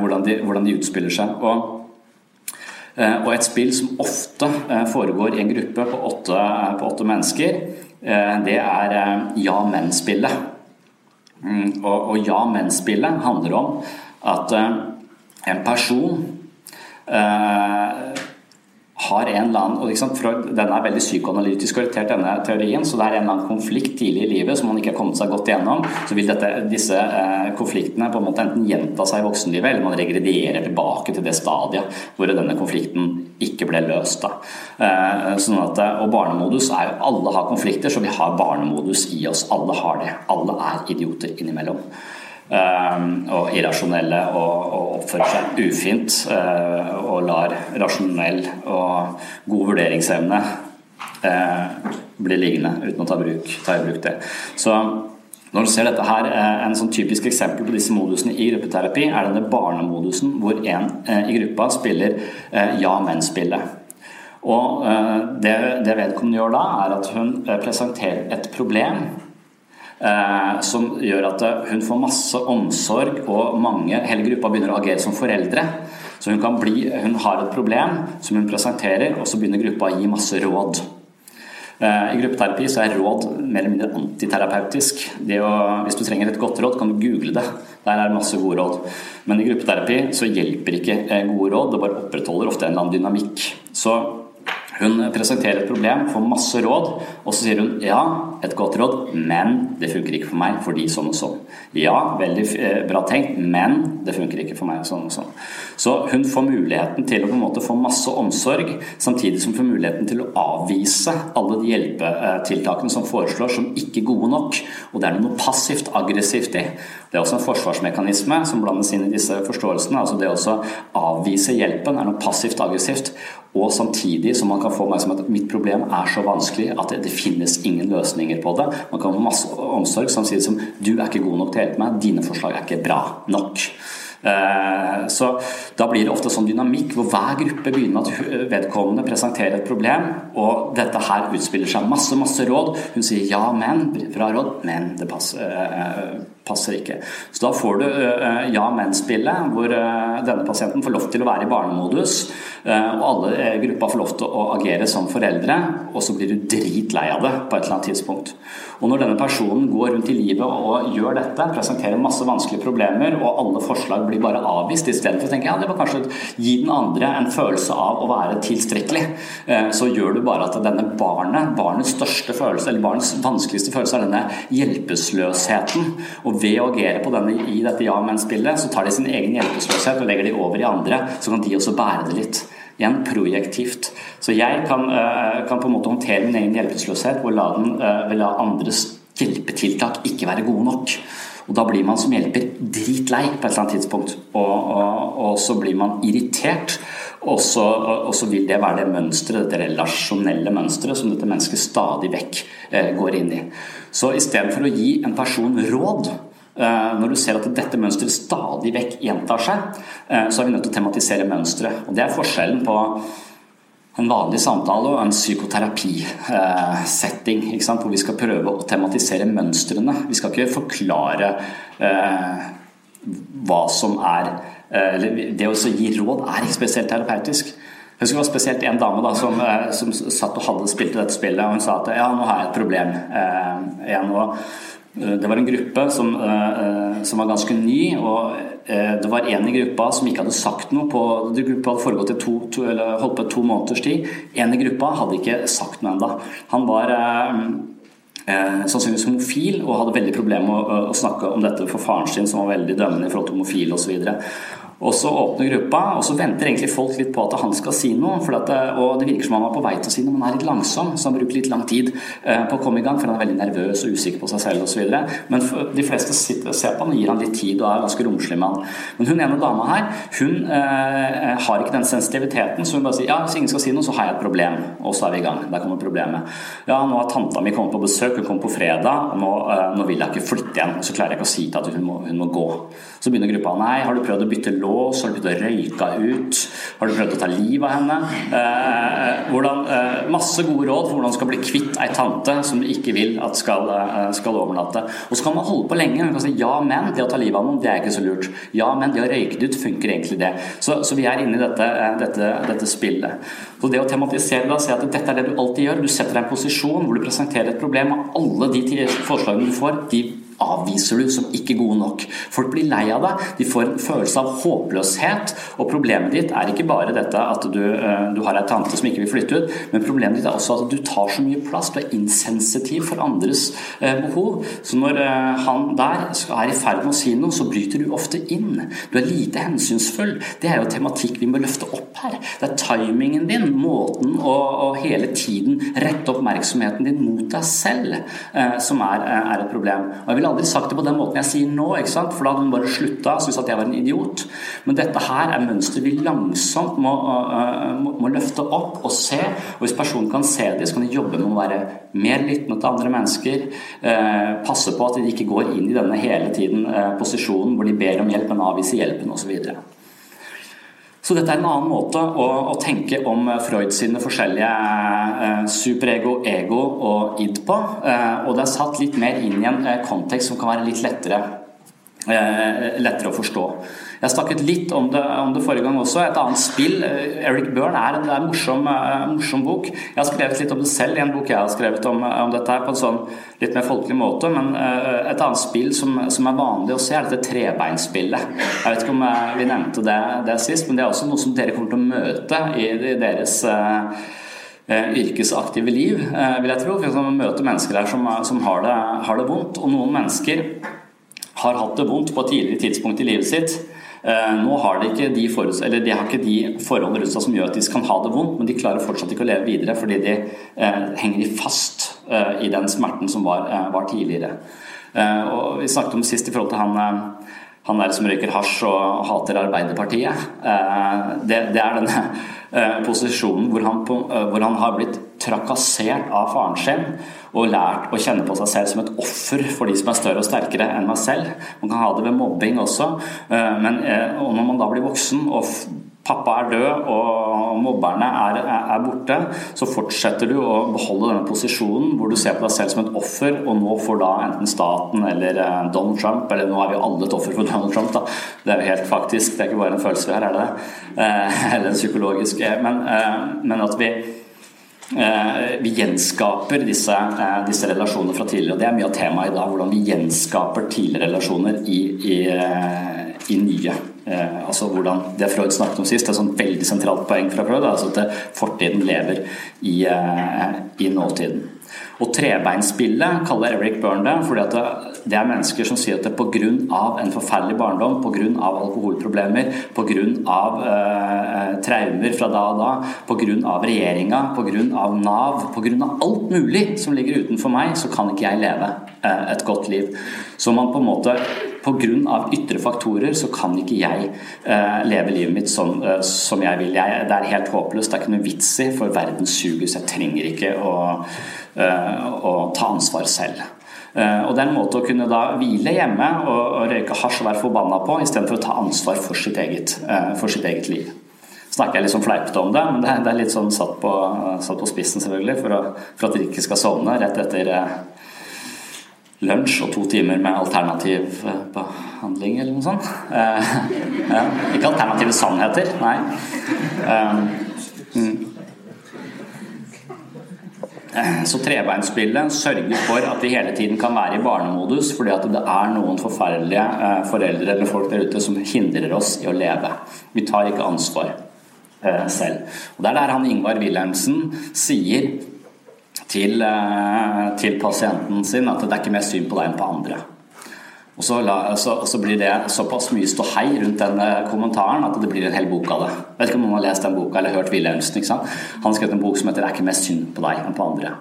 hvordan de, hvordan de utspiller seg. Og og et spill som ofte foregår i en gruppe på åtte, på åtte mennesker, det er ja-men-spillet. Mm, og, og ja-men-spillet handler om at en person har en eller annen, og Freud, Denne er veldig psykoanalytisk orientert, denne teorien, så det er en eller annen konflikt tidlig i livet som man ikke har kommet seg godt gjennom. Så vil dette, disse eh, konfliktene på en måte enten gjenta seg i voksenlivet, eller man regredierer tilbake til det stadiet hvor denne konflikten ikke ble løst. Eh, sånn at, og barnemodus er jo Alle har konflikter, så vi har barnemodus i oss. Alle har det. Alle er idioter innimellom. Ehm, og irrasjonelle og, og oppfører seg ufint uh, og lar rasjonell og god vurderingsevne uh, bli liggende uten å ta, bruk, ta, i bruk det. Så når du ser dette her, uh, En sånn typisk eksempel på disse modusene i gruppeterapi er denne barnemodusen hvor en i gruppa spiller ja-men-spillet. Og det, det vedkommende gjør da, er at hun presenterer et problem Eh, som gjør at eh, hun får masse omsorg, og mange, hele gruppa begynner å agere som foreldre. Så hun, kan bli, hun har et problem som hun presenterer, og så begynner gruppa å gi masse råd. Eh, I gruppeterapi så er råd mer eller mindre antiterapeutisk. Å, hvis du trenger et godt råd, kan du google det. Der er det masse gode råd. Men i gruppeterapi så hjelper ikke gode råd, det bare opprettholder ofte en eller annen dynamikk. Så hun presenterer et problem, får masse råd, og så sier hun ja, et godt råd, men det funker ikke for meg fordi sånn og sånn. Ja, veldig eh, bra tenkt, men det funker ikke for meg sånn og sånn. Så hun får muligheten til å på en måte få masse omsorg, samtidig som hun får muligheten til å avvise alle de hjelpetiltakene som foreslår som ikke gode nok. Og det er noe passivt aggressivt i. Det er også en forsvarsmekanisme som blandes inn i disse forståelsene. altså Det å avvise hjelpen er noe passivt aggressivt. Og samtidig som man kan få meg som at mitt problem er så vanskelig at det, det finnes ingen løsninger på det. Man kan få masse omsorg samtidig som du er ikke god nok til å hjelpe meg, dine forslag er ikke bra nok. Eh, så da blir det ofte sånn dynamikk hvor hver gruppe begynner med at vedkommende presenterer et problem, og dette her utspiller seg masse, masse råd. Hun sier ja, men, bra råd, men det passer, eh, passer ikke. Så da får du eh, ja, men-spillet, hvor denne pasienten får lov til å være i barnemodus, og alle gruppa får lov til å agere som foreldre, og så blir du dritlei av det på et eller annet tidspunkt. Og når denne personen går rundt i livet og gjør dette, presenterer masse vanskelige problemer, og alle forslag blir bare avvist, istedenfor å tenke ja, det var kanskje å gi den andre en følelse av å være tilstrekkelig, eh, så gjør du bare at denne barnet, barnets største følelse, eller barnets vanskeligste følelse, er denne hjelpeløsheten. Og ved å agere på denne i dette ja-men-spillet, så tar de sin egen hjelpeløshet og legger de over i andre, så kan de også bære det litt igjen projektivt. Så jeg kan, eh, kan, på en måte håndtere min egen hjelpeløshet og la, den, eh, la andres hjelpetiltak ikke være gode nok. Og Da blir man som hjelper dritlei på et eller annet tidspunkt, og, og, og så blir man irritert. Og så, vil det være det mønsteret, dette relasjonelle mønsteret som dette mennesket stadig vekk eh, går inn i. Så istedenfor å gi en person råd, Eh, når du ser at dette mønsteret stadig vekk gjentar seg, eh, så er vi nødt til å tematisere mønsteret. Og Det er forskjellen på en vanlig samtale og en psykoterapisetting, hvor vi skal prøve å tematisere mønstrene. Vi skal ikke forklare hva som er Det å gi råd er ikke spesielt terapeutisk. Jeg husker det var spesielt en dame da, som, som satt og hadde spilt dette spillet, og hun sa at ja, nå har jeg et problem igjen. og Eh, det var en gruppe som, eh, som, var ganske ny, og eh, det var en i gruppa som ikke hadde sagt noe på Gruppa hadde foregått i to, to, holdt på to måneders tid. En i gruppa hadde ikke sagt noe ennå. Han var eh, sannsynligvis homofil og hadde veldig problemer med å, å, snakke om dette for faren sin, som var veldig dømmende i forhold til homofile osv. Og så åpner gruppa, og så venter egentlig folk litt på at han skal si noe. Det, og det virker som han var på vei til å si noe, men han er litt langsom, så han bruker litt lang tid eh, på å komme i gang. For han er veldig nervøs og usikker på seg selv osv. Men de fleste sitter og ser på han og gir han litt tid og er ganske romslig med han. Men hun ene dama her, hun eh, har ikke den sensitiviteten, så hun bare sier ja, hvis ingen skal si noe, så har jeg et problem. Og så er vi i gang. Der kommer problemet. Ja, nå har tanta mi kommet på besøk, hun kom på fredag, og nå, eh, nå vil jeg ikke flytte igjen. Og så klarer jeg ikke å si til at hun må, hun må gå. Så begynner gruppa nei, har du prøvd å bytte lån? Lås? Har du begynt å røyke ut? Har du prøvd å ta livet av henne? Eh, hvordan, eh, masse gode råd for hvordan du skal bli kvitt ei tante som du ikke vil at skal, eh, skal overnatte. Og så kan man holde på lenge. Man kan si ja, men det å ta livet av noen, det er ikke så lurt. Ja, men det å røyke det ut, funker egentlig det. Så, så vi er inne i dette, eh, dette, dette spillet. Så det å tematisere det og si at dette er det du alltid gjør, du setter deg i en posisjon hvor du presenterer et problem, og alle de forslagene du får, de avviser du som ikke gode nok. Folk blir lei av deg, de får en følelse av håpløshet. Og problemet ditt er ikke bare dette at du, eh, du har ei tante som ikke vil flytte ut, men problemet ditt er også at du tar så mye plass, du er insensitiv for andres eh, behov. Så når eh, han der er i ferd med å si noe, så bryter du ofte inn. Du er lite hensynsfull. Det er jo tematikk vi må løfte opp her. Det er timingen din, måten å, å hele tiden rette oppmerksomheten din mot deg selv, som er, er et problem. Og jeg vil aldri sagt det på den måten jeg sier nå, for da hadde hun bare slutta og syntes at jeg var en idiot. Men dette her er mønster vi langsomt må, må, må, løfte opp og se. Og hvis personen kan se det, så kan de jobbe med å være mer lyttende til andre mennesker. Uh, passe på at de ikke går inn i denne hele tiden uh, posisjonen hvor de ber om hjelp, men avviser hjelpen osv. Så dette er en annen måte å, å tenke om Freud sine forskjellige eh, superego, ego og id på. Eh, og det er satt litt mer inn i en eh, kontekst som kan være litt lettere, eh, lettere å forstå. Jeg snakket litt om det, om det, forrige gang også. Et annet spill, eh, Eric Byrne, er, det er en morsom, uh, morsom, bok. Jeg har skrevet litt om det selv i en bok jeg har skrevet om, om dette her på en sånn litt mer folkelig måte. Men et annet spill som, som, er vanlig å se, er dette trebeinspillet. Jeg vet ikke om vi nevnte det, det, sist, men det er også noe som dere kommer til å møte i, i deres yrkesaktive liv, vil jeg tro. For møter mennesker her som, som har, det, har det vondt. Og noen mennesker har hatt det vondt på et tidligere tidspunkt i livet sitt. Eh, nå har de ikke de, eller de har ikke de forholdene rundt seg som gjør at de kan ha det vondt, men de klarer fortsatt ikke å leve videre fordi de eh, henger fast eh, i den smerten som var, var tidligere. Og vi snakket om sist i forhold til han han der som røyker hasj og hater Arbeiderpartiet. Det, det er denne posisjonen hvor han, hvor han, har blitt trakassert av faren sin og lært å kjenne på seg selv som et offer for de som er større og sterkere enn meg selv. Man kan ha det ved mobbing også, eh, men eh, når man da blir voksen og pappa er død og mobberne er, er, borte, så fortsetter du å beholde denne posisjonen hvor du ser på deg selv som et offer, og nå får da enten staten eller eh, Donald Trump Eller nå er vi alle et offer for Donald Trump, da. Det er jo helt faktisk, det er ikke bare en følelse vi har, er det det? Eller en psykologisk Men, men at vi vi gjenskaper disse, eh, disse, relasjonene fra tidligere. og Det er mye av temaet i dag. Hvordan vi gjenskaper tidligere relasjoner i, i, eh, i nye. Altså hvordan Det Freud snakket om sist, det er et veldig sentralt poeng fra Freud. altså At fortiden lever i, i nåtiden. Og trebeinspillet kaller Eric Byrne det, fordi at det er mennesker som sier at det pga. en forferdelig barndom, pga. alkoholproblemer, pga. Eh, traumer fra da og da, pga. regjeringa, pga. Nav, pga. alt mulig som ligger utenfor meg, så kan ikke jeg leve eh, et godt liv. Så man på en måte Pga. ytre faktorer så kan ikke jeg eh, leve livet mitt som, eh, som jeg vil. Jeg, det er helt håpløst. Det er ikke noe vits i, for verden suger, så jeg trenger ikke å å eh, ta ansvar selv. Eh, og Det er en måte å kunne da hvile hjemme og, røyke hasj og være forbanna på, istedenfor å ta ansvar for sitt eget, eh, for sitt eget liv. snakker jeg litt sånn fleipete om det, men det er, litt sånn satt på, satt på spissen, selvfølgelig, for, å, for, at dere ikke skal sovne rett etter lunsj og to timer med alternativ behandling eller noe sånt. ikke alternative sannheter, nei. Mm. Så trebeinsspillet sørger for at de hele tiden kan være i barnemodus, fordi at det er noen forferdelige eh, foreldre eller folk der ute som hindrer oss i å leve. Vi tar ikke ansvar eh, selv. Og Det er der han Ingvar Wilhelmsen sier til, eh, til pasienten sin at det er ikke mer synd på deg enn på andre. Og så, la, så, så, blir det såpass mye ståhei rundt den eh, kommentaren at det blir en hel bok av det. Jeg vet ikke om noen har lest den boka eller hørt Wilhelmsen. Han har skrevet en bok som heter 'Det er ikke mest synd på deg enn på andre'.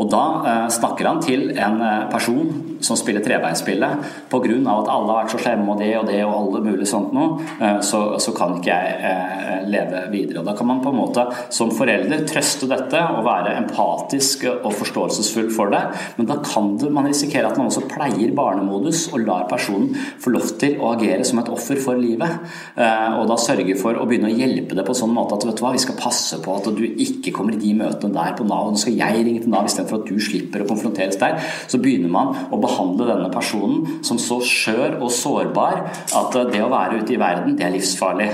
Og da eh, snakker han til en eh, person som spiller trebeinspillet. Pga. at alle har vært så slemme og det og det og alle mulig sånt noe, eh, så, så, kan ikke jeg eh, leve videre. Og Da kan man på en måte som forelder trøste dette og være empatisk og forståelsesfull for det, men da kan det, man risikere at man også pleier barnemodus og lar personen få lov til å agere som et offer for livet. Eh, og da sørge for å begynne å hjelpe det på sånn måte at vet du hva, vi skal passe på at du ikke kommer i de møtene der på Nav. Nå skal jeg ringe til Nav istedenfor at du slipper å konfronteres der. Så begynner man å behandle denne personen som så skjør og sårbar at det å være ute i verden, det er livsfarlig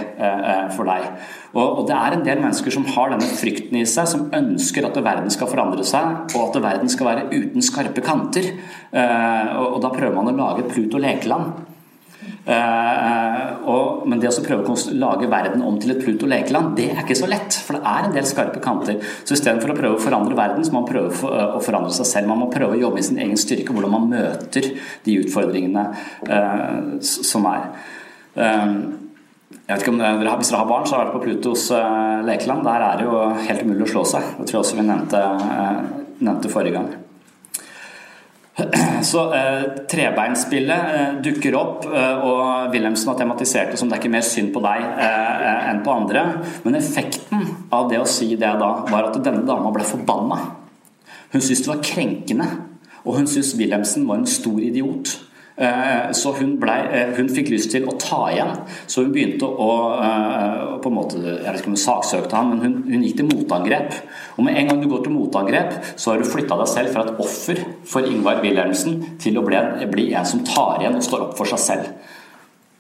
for deg. Og, det er en del mennesker som har denne frykten i seg, som ønsker at verden skal forandre seg, og at verden skal være uten skarpe kanter. Og da prøver man å lage et Pluto lekeland. Uh, og, men det å prøve å lage verden om til et Pluto lekeland, det er ikke så lett. For det er en del skarpe kanter. Så istedenfor å prøve å forandre verden, så må man prøve uh, å forandre seg selv. Man må prøve å jobbe i sin egen styrke, hvordan man møter de utfordringene som er. jeg vet ikke om dere, Hvis dere har barn, så har dere vært på Plutos lekeland. Der er det jo helt umulig å slå seg. Det tror jeg også vi nevnte, nevnte forrige gang. Så eh, trebeinspillet eh, dukker opp, eh, og Wilhelmsen har tematisert det som det er ikke mer synd på deg eh, eh, enn på andre. Men effekten av det å si det da, var at denne dama ble forbanna. Hun syntes det var krenkende, og hun syntes Wilhelmsen var en stor idiot. Eh, så hun, ble, eh, hun, fikk lyst til å ta igjen, så hun begynte å eh, på en måte, Jeg vet ikke om hun saksøkte ham, men hun, hun, gikk til motangrep. Og med en gang du går til motangrep, så har du flytta deg selv fra et offer for Ingvar Wilhelmsen til å bli, bli en som tar igjen og står opp for seg selv.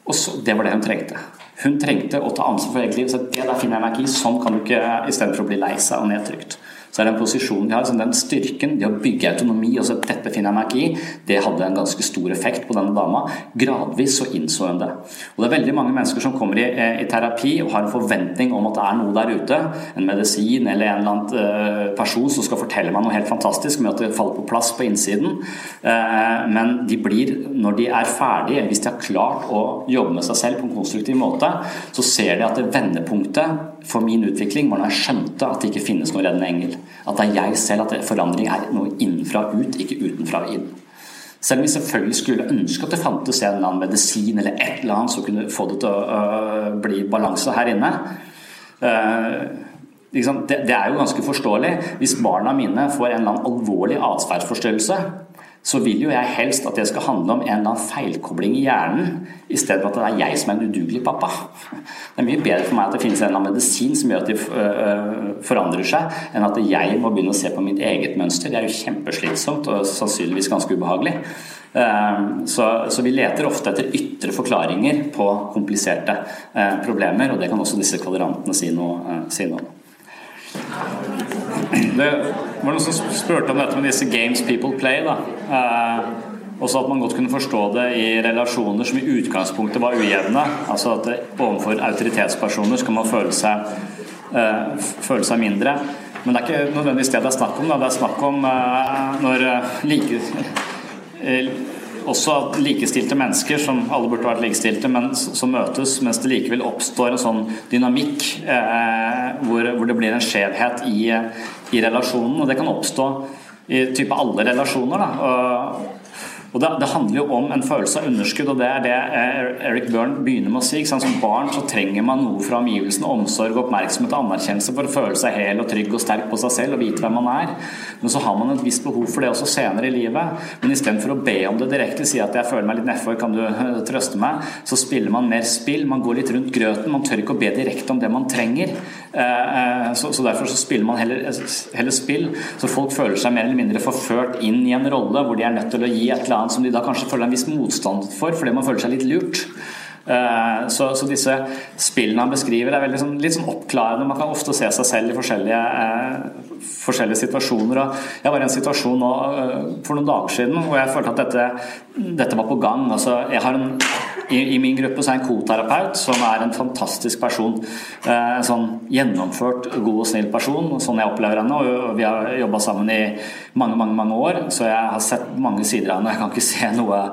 Og så, Det var det hun trengte. Hun trengte å ta ansvar for eget liv. Så det der finner jeg meg ikke i. Sånn kan du ikke istedenfor å bli lei seg og nedtrykt så er den posisjonen de har, den styrken, det å bygge autonomi og så dette finner jeg meg ikke i, det hadde en ganske stor effekt på denne dama. Gradvis så innså hun det. Og Det er veldig mange mennesker som kommer i, eh, i, terapi og har en forventning om at det er noe der ute, en medisin eller en eller annen eh, person som skal fortelle meg noe helt fantastisk med at det faller på plass på innsiden. Eh, men de blir, når de er ferdige, hvis de har klart å jobbe med seg selv på en konstruktiv måte, så ser de at det vendepunktet for min utvikling var når jeg skjønte at det ikke finnes noen reddende engel. At det er jeg selv, at forandring er noe innenfra ut, ikke utenfra inn. Selv om vi selvfølgelig skulle ønske at det fantes en eller annen medisin eller et eller annet som kunne få det til å øh, bli balanse her inne. Det, det, er jo ganske forståelig. Hvis barna mine får en eller annen alvorlig atferdsforstyrrelse, så vil jo jeg helst at det skal handle om en eller annen feilkobling i hjernen, i stedet for at det er jeg som er en udugelig pappa. Det er mye bedre for meg at det finnes en eller annen medisin som gjør at de øh, forandrer seg, enn at jeg må begynne å se på mitt eget mønster. Det er jo kjempeslitsomt og sannsynligvis ganske ubehagelig. Så, så, vi leter ofte etter ytre forklaringer på kompliserte øh, problemer, og det kan også disse kvadrantene si noe, øh, si noe om. Det var noen som spurte om dette med disse games people play. da. Eh, også at man godt kunne forstå det i relasjoner som i utgangspunktet var ujevne. Altså at overfor autoritetspersoner skal man føle seg, eh, føle seg mindre. Men det er ikke nødvendigvis det det er snakk om. Da. Det er snakk om eh, når like også at likestilte mennesker, som alle burde vært likestilte, men som møtes, mens det likevel oppstår en sånn dynamikk eh, hvor, hvor, det blir en skjevhet i, i, relasjonen. Og det kan oppstå i type alle relasjoner. Da. Og, og det, det, handler jo om en følelse av underskudd, og det er det eh, Eric Byrne begynner med å si. Som barn så trenger man noe fra omgivelsene, omsorg, oppmerksomhet og anerkjennelse for å føle seg hel og trygg og sterk på seg selv og vite hvem man er. Men så har man et visst behov for det også senere i livet. Men istedenfor å be om det direkte, si at 'jeg føler meg litt nedfor, kan du eh, trøste meg', så spiller man mer spill. Man går litt rundt grøten. Man tør ikke å be direkte om det man trenger. Eh, så, så derfor så spiller man heller, heller spill, så folk føler seg mer eller mindre forført inn i en rolle hvor de er nødt til å gi et eller annet annet som de da kanskje føler en viss motstand for, fordi man føler seg litt lurt. Eh, så, så, disse spillene han beskriver, er veldig sånn, litt sånn oppklarende. Man kan ofte se seg selv i forskjellige, eh, forskjellige situasjoner. Og jeg var i en situasjon nå, eh, for noen dager siden hvor jeg følte at dette, dette var på gang. Altså, en, i, min gruppe så er en koterapeut som er en fantastisk person. Eh, en sånn gjennomført, god og snill person, sånn jeg opplever henne. Og vi har jobba sammen i mange, mange, mange år, så jeg har sett mange sider av henne. Jeg kan ikke se noe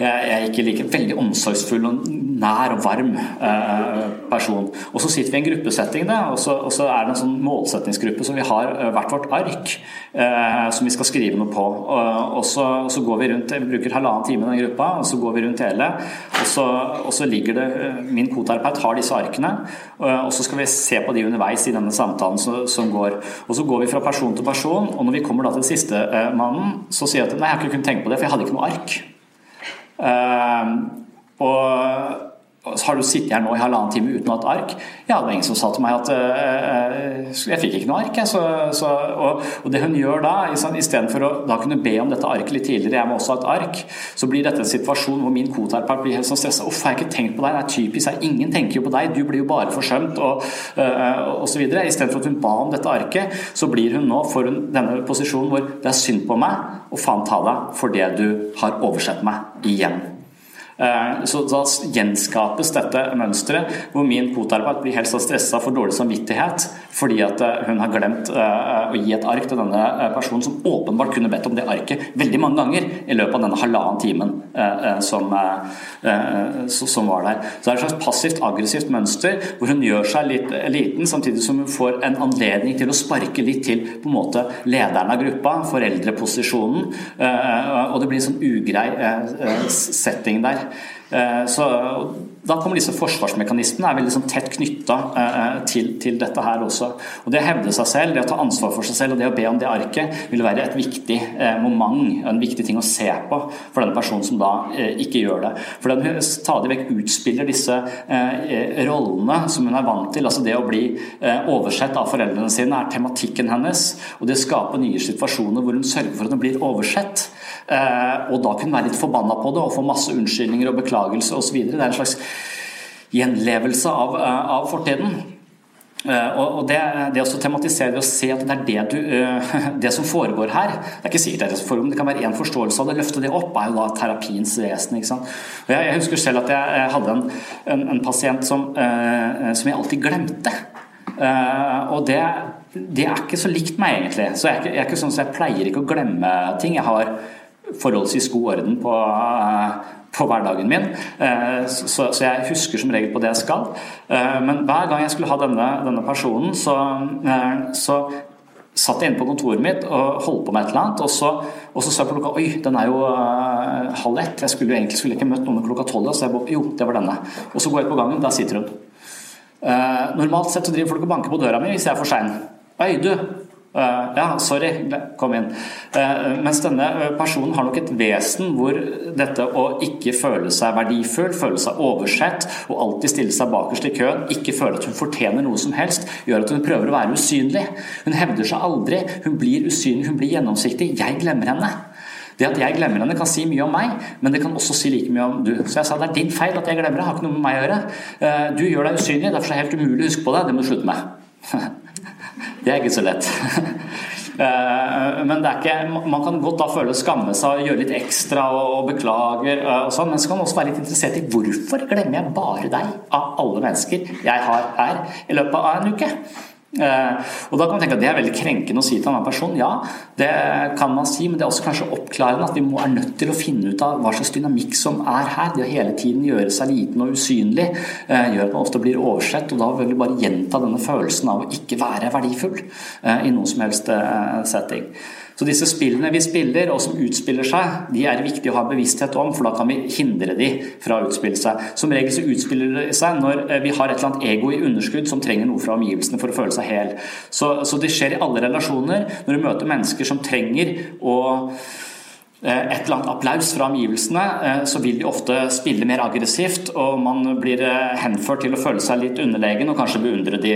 jeg er ikke like veldig omsorgsfull og nær og varm eh, person. Og så sitter vi i en gruppesetting, da, og, så, og så er det en sånn målsettingsgruppe som vi har eh, hvert vårt ark eh, som vi skal skrive noe på. Og, så, og, så, går vi rundt, vi bruker halvannen time i den gruppa, og så går vi rundt hele. Og så, og så ligger det Min koterapeut har disse arkene, og så skal vi se på de underveis i denne samtalen som går. Og så går vi fra person til person, og når vi kommer da til siste mannen, så sier jeg at nei, jeg har ikke kunnet tenke på det, for jeg hadde ikke noe ark. Og har du sittet her nå i halvannen time uten å ha et ark? Ja, det var ingen som sa til meg at uh, jeg fikk ikke noe ark. Så, så, og, og, det hun gjør da, istedenfor å da kunne be om dette arket litt tidligere, jeg må også ha et ark, så blir dette en situasjon hvor min koterapeut blir helt sånn stressa. Uff, har jeg ikke tenkt på deg? Det er typisk, ingen tenker jo på deg, du blir jo bare forsømt, og uh, osv. Istedenfor at hun ba om dette arket, så blir hun nå for denne posisjonen hvor det er synd på meg, og faen ta deg for det du har oversett meg igjen. Eh, så da gjenskapes dette mønsteret hvor min koterapeut blir helt så stressa for dårlig samvittighet fordi at eh, hun har glemt eh, å gi et ark til denne personen som åpenbart kunne bedt om det arket veldig mange ganger i løpet av denne halvannen timen som, som var der. Så det er et slags passivt aggressivt mønster hvor hun gjør seg litt liten, samtidig som hun får en anledning til å sparke litt til på en måte lederen av gruppa, foreldreposisjonen, og det blir en sånn ugrei setting der. Eh, så da kommer disse forsvarsmekanismene er veldig sånn tett knytta eh, til, til, dette her også. Og Det å hevde seg selv, det å ta ansvar for seg selv og det å be om det arket vil være et viktig eh, moment, en viktig ting å se på for denne personen som da ikke gjør det. For den stadig vekk utspiller disse rollene som hun er vant til. altså Det å bli oversett av foreldrene sine er tematikken hennes. Og det skaper nye situasjoner hvor hun sørger for at hun blir oversett. Eh, og da kunne være litt forbanna på det og få masse unnskyldninger og beklagelse osv. Det er en slags gjenlevelse av, eh, av fortiden. Uh, og det, det å tematisere det og se at det er det, du, uh, det som foregår her Det er ikke sikkert det er det som foregår, men det kan være én forståelse av det. Løfte det opp er jo da terapiens vesen. jeg, jeg husker selv at jeg, hadde en, en, en pasient som, som, jeg alltid glemte. og det, det, er ikke så likt meg, egentlig. Så jeg jeg er ikke sånn så jeg pleier ikke å glemme ting. Jeg har forholdsvis god orden på, eh, på hverdagen min. Eh, så, så, jeg husker som regel på det jeg skal. Eh, men hver gang jeg skulle ha denne, denne personen, så, så satt jeg inne på kontoret mitt og holdt på med et eller annet, og så, og så sa klokka Oi, den er jo uh, halv ett. Jeg skulle jo egentlig skulle ikke møtt noen klokka tolv. Så jeg bare Jo, det var denne. Og så går jeg på gangen, der sitter hun. Uh, normalt sett så driver folk og banker på døra mi hvis jeg er for sein. Oi, du, ja, sorry, kom inn. Eh, mens denne eh, personen har nok et vesen hvor dette å ikke føle seg verdifull, føle seg oversett og alltid stille seg bakerst i køen, ikke føle at hun fortjener noe som helst, gjør at hun prøver å være usynlig. Hun hevder seg aldri, hun blir usynlig, hun blir gjennomsiktig. Jeg glemmer henne. Det at jeg glemmer henne, kan si mye om meg, men det kan også si like mye om du. Så jeg sa det er din feil at jeg glemmer det, har ikke noe med meg å gjøre. Du gjør deg usynlig, derfor er det helt umulig å huske på deg. Det må du slutte med. Det er ikke så lett. Eh, men det er ikke, man kan godt da føle skamme seg og gjøre litt ekstra og beklager, eh, og sånn, men så kan man også være litt interessert i hvorfor glemmer jeg bare deg av alle mennesker jeg har her i løpet av en uke. Eh, og da kan man tenke at Det er veldig krenkende å si til en annen person. Ja, det kan man si, men det er også kanskje oppklarende at vi må, er nødt til å finne ut av hva slags dynamikk som er her. Det å hele tiden gjøre seg liten og usynlig eh, gjør at man ofte blir oversett. Og da vil vi bare gjenta denne følelsen av å ikke være verdifull eh, i noen som helst setting. Så disse spillene vi spiller, og som utspiller seg, de er viktige å ha bevissthet om, for da kan vi hindre de fra å utspille seg. Som regel så utspiller det seg når eh, vi har et eller annet ego i underskudd som trenger noe fra omgivelsene for å føle seg hel. Så, så det skjer i alle relasjoner. Når du møter mennesker som trenger å et eller annet applaus fra omgivelsene, eh, så vil de ofte spille mer aggressivt, og man blir eh, henført til å føle seg litt underlegen og kanskje beundre de,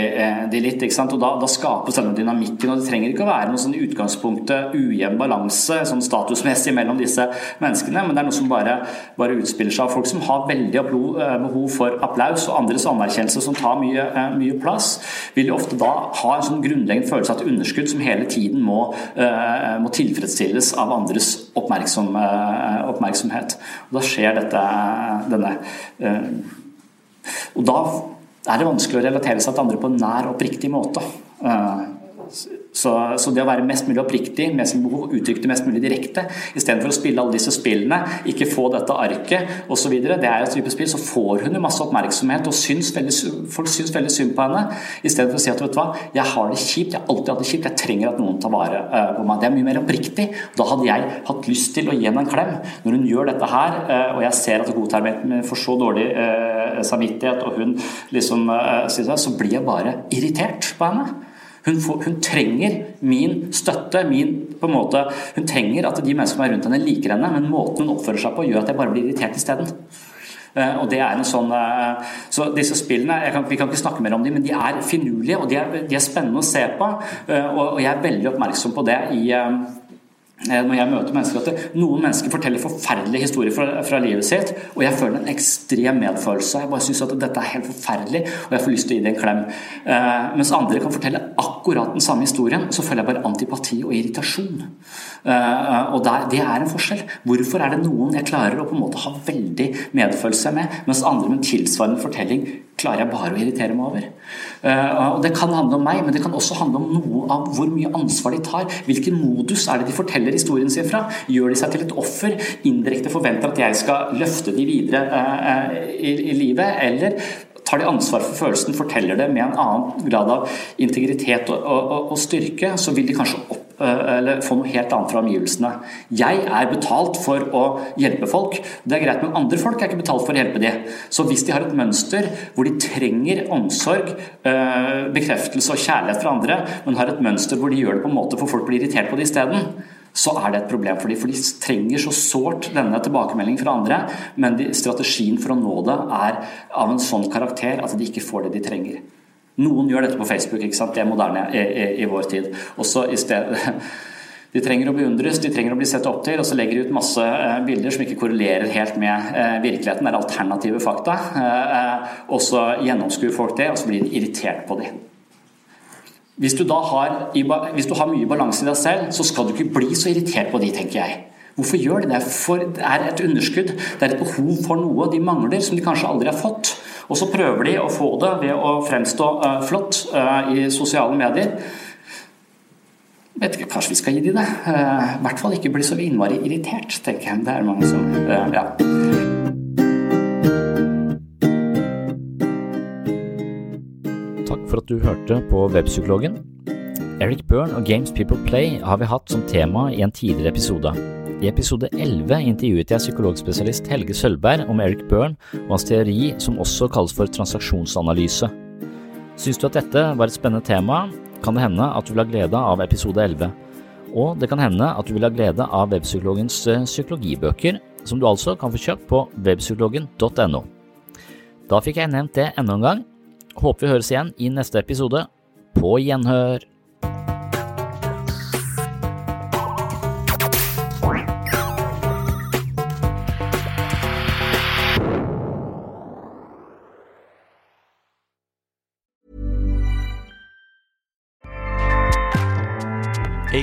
de litt. Og da, da, skapes denne dynamikken, og det trenger ikke å være noe sånn utgangspunktet ujevn balanse sånn statusmessig mellom disse menneskene, men det er noe som bare, bare utspiller seg av folk som har veldig behov for applaus og andres anerkjennelse som tar mye, mye plass, vil jo ofte da ha en sånn grunnleggende følelse av et underskudd som hele tiden må, må tilfredsstilles av andres oppmerksomhet oppmerksom, eh, oppmerksomhet. Og da skjer dette, denne eh, Og da er det vanskelig å relatere seg til andre på en nær oppriktig måte. Eh, så, så, det å være mest mulig oppriktig med sin behov, uttrykke det mest mulig direkte, istedenfor å spille alle disse spillene, ikke få dette arket osv., det er et type spill, så får hun jo masse oppmerksomhet, og syns veldig, folk syns veldig synd på henne, istedenfor å si at vet du hva, jeg har det kjipt, jeg har alltid hatt det kjipt, jeg trenger at noen tar vare uh, på meg. Det er mye mer oppriktig. Da hadde jeg hatt lyst til å gi henne en klem. Når hun gjør dette her, uh, og jeg ser at godtermen får så dårlig uh, samvittighet, og hun liksom sier seg, så blir jeg bare irritert på henne. Hun, får, hun, trenger min støtte. Min, på en måte, hun trenger at de menneskene som er rundt henne, liker henne, men måten hun oppfører seg på, gjør at jeg bare blir irritert isteden. Uh, og det er en sånn, uh, så Disse spillene kan, Vi kan ikke snakke mer om dem, men de er finurlige og de er, de er spennende å se på. Uh, og, jeg er veldig oppmerksom på det i Eh, når jeg møter mennesker at Noen mennesker forteller forferdelige historier fra, fra, livet sitt, og jeg føler en ekstrem medfølelse. Jeg bare syns at dette er helt forferdelig, og jeg får lyst til å gi det en klem. Eh, mens andre kan fortelle akkurat den samme historien, så føler jeg bare antipati og irritasjon. Eh, og der, det er en forskjell. Hvorfor er det noen jeg klarer å på en måte ha veldig medfølelse med, mens andre med en tilsvarende fortelling klarer jeg bare å irritere meg over. Uh, og Det kan handle om meg, men det kan også handle om noe av hvor mye ansvar de tar. Hvilken modus er det de forteller historien sin fra? Gjør de seg til et offer? Indirekte forventer at jeg skal løfte de videre uh, i, i livet? Eller tar de ansvar for følelsen, forteller det med en annen grad av integritet og, styrke, så vil de kanskje opp Eh, eller få noe helt annet fra omgivelsene. Jeg er betalt for å hjelpe folk. Det er greit, men andre folk er ikke betalt for å hjelpe dem. Så hvis de har et mønster hvor de trenger omsorg, eh, bekreftelse og kjærlighet fra andre, men har et mønster hvor de gjør det på en måte for folk blir irritert på det isteden, så er det et problem for dem. For de trenger så sårt denne tilbakemeldingen fra andre, men strategien for å nå det er av en sånn karakter at de ikke får det de trenger. Noen gjør dette på Facebook, ikke sant? det er moderne i, i, i vår tid. Også i sted, de trenger å beundres, de trenger å bli sett opp til, og så legger de ut masse eh, bilder som ikke korrelerer helt med eh, virkeligheten. Det er alternative fakta. Eh, og så gjennomskuer folk det, og så blir de irritert på dem. Hvis du da har, hvis du har mye balanse i deg selv, så skal du ikke bli så irritert på de, tenker jeg. Hvorfor gjør de det? For det er et underskudd. Det er et behov for noe de mangler, som de kanskje aldri har fått. Og så prøver de å få det ved å fremstå uh, flott uh, i sosiale medier. Vet ikke, Kanskje vi skal gi de det? Uh, I hvert fall ikke bli så innmari irritert, tenker jeg. Det er mange som Ja. Takk for at du hørte på Webpsykologen. Eric Byrne og Games People Play har vi hatt som tema i en tidligere episode. I episode 11 intervjuet jeg psykologspesialist Helge Sølberg om Eric Byrne og hans teori som også kalles for transaksjonsanalyse. Syns du at dette var et spennende tema, kan det hende at du vil ha glede av episode 11. Og det kan hende at du vil ha glede av Webpsykologens eh, psykologibøker, som du altså kan få kjøpt på webpsykologen.no. Da fikk jeg nevnt det enda en gang. Håper vi høres igjen i neste episode. På gjenhør!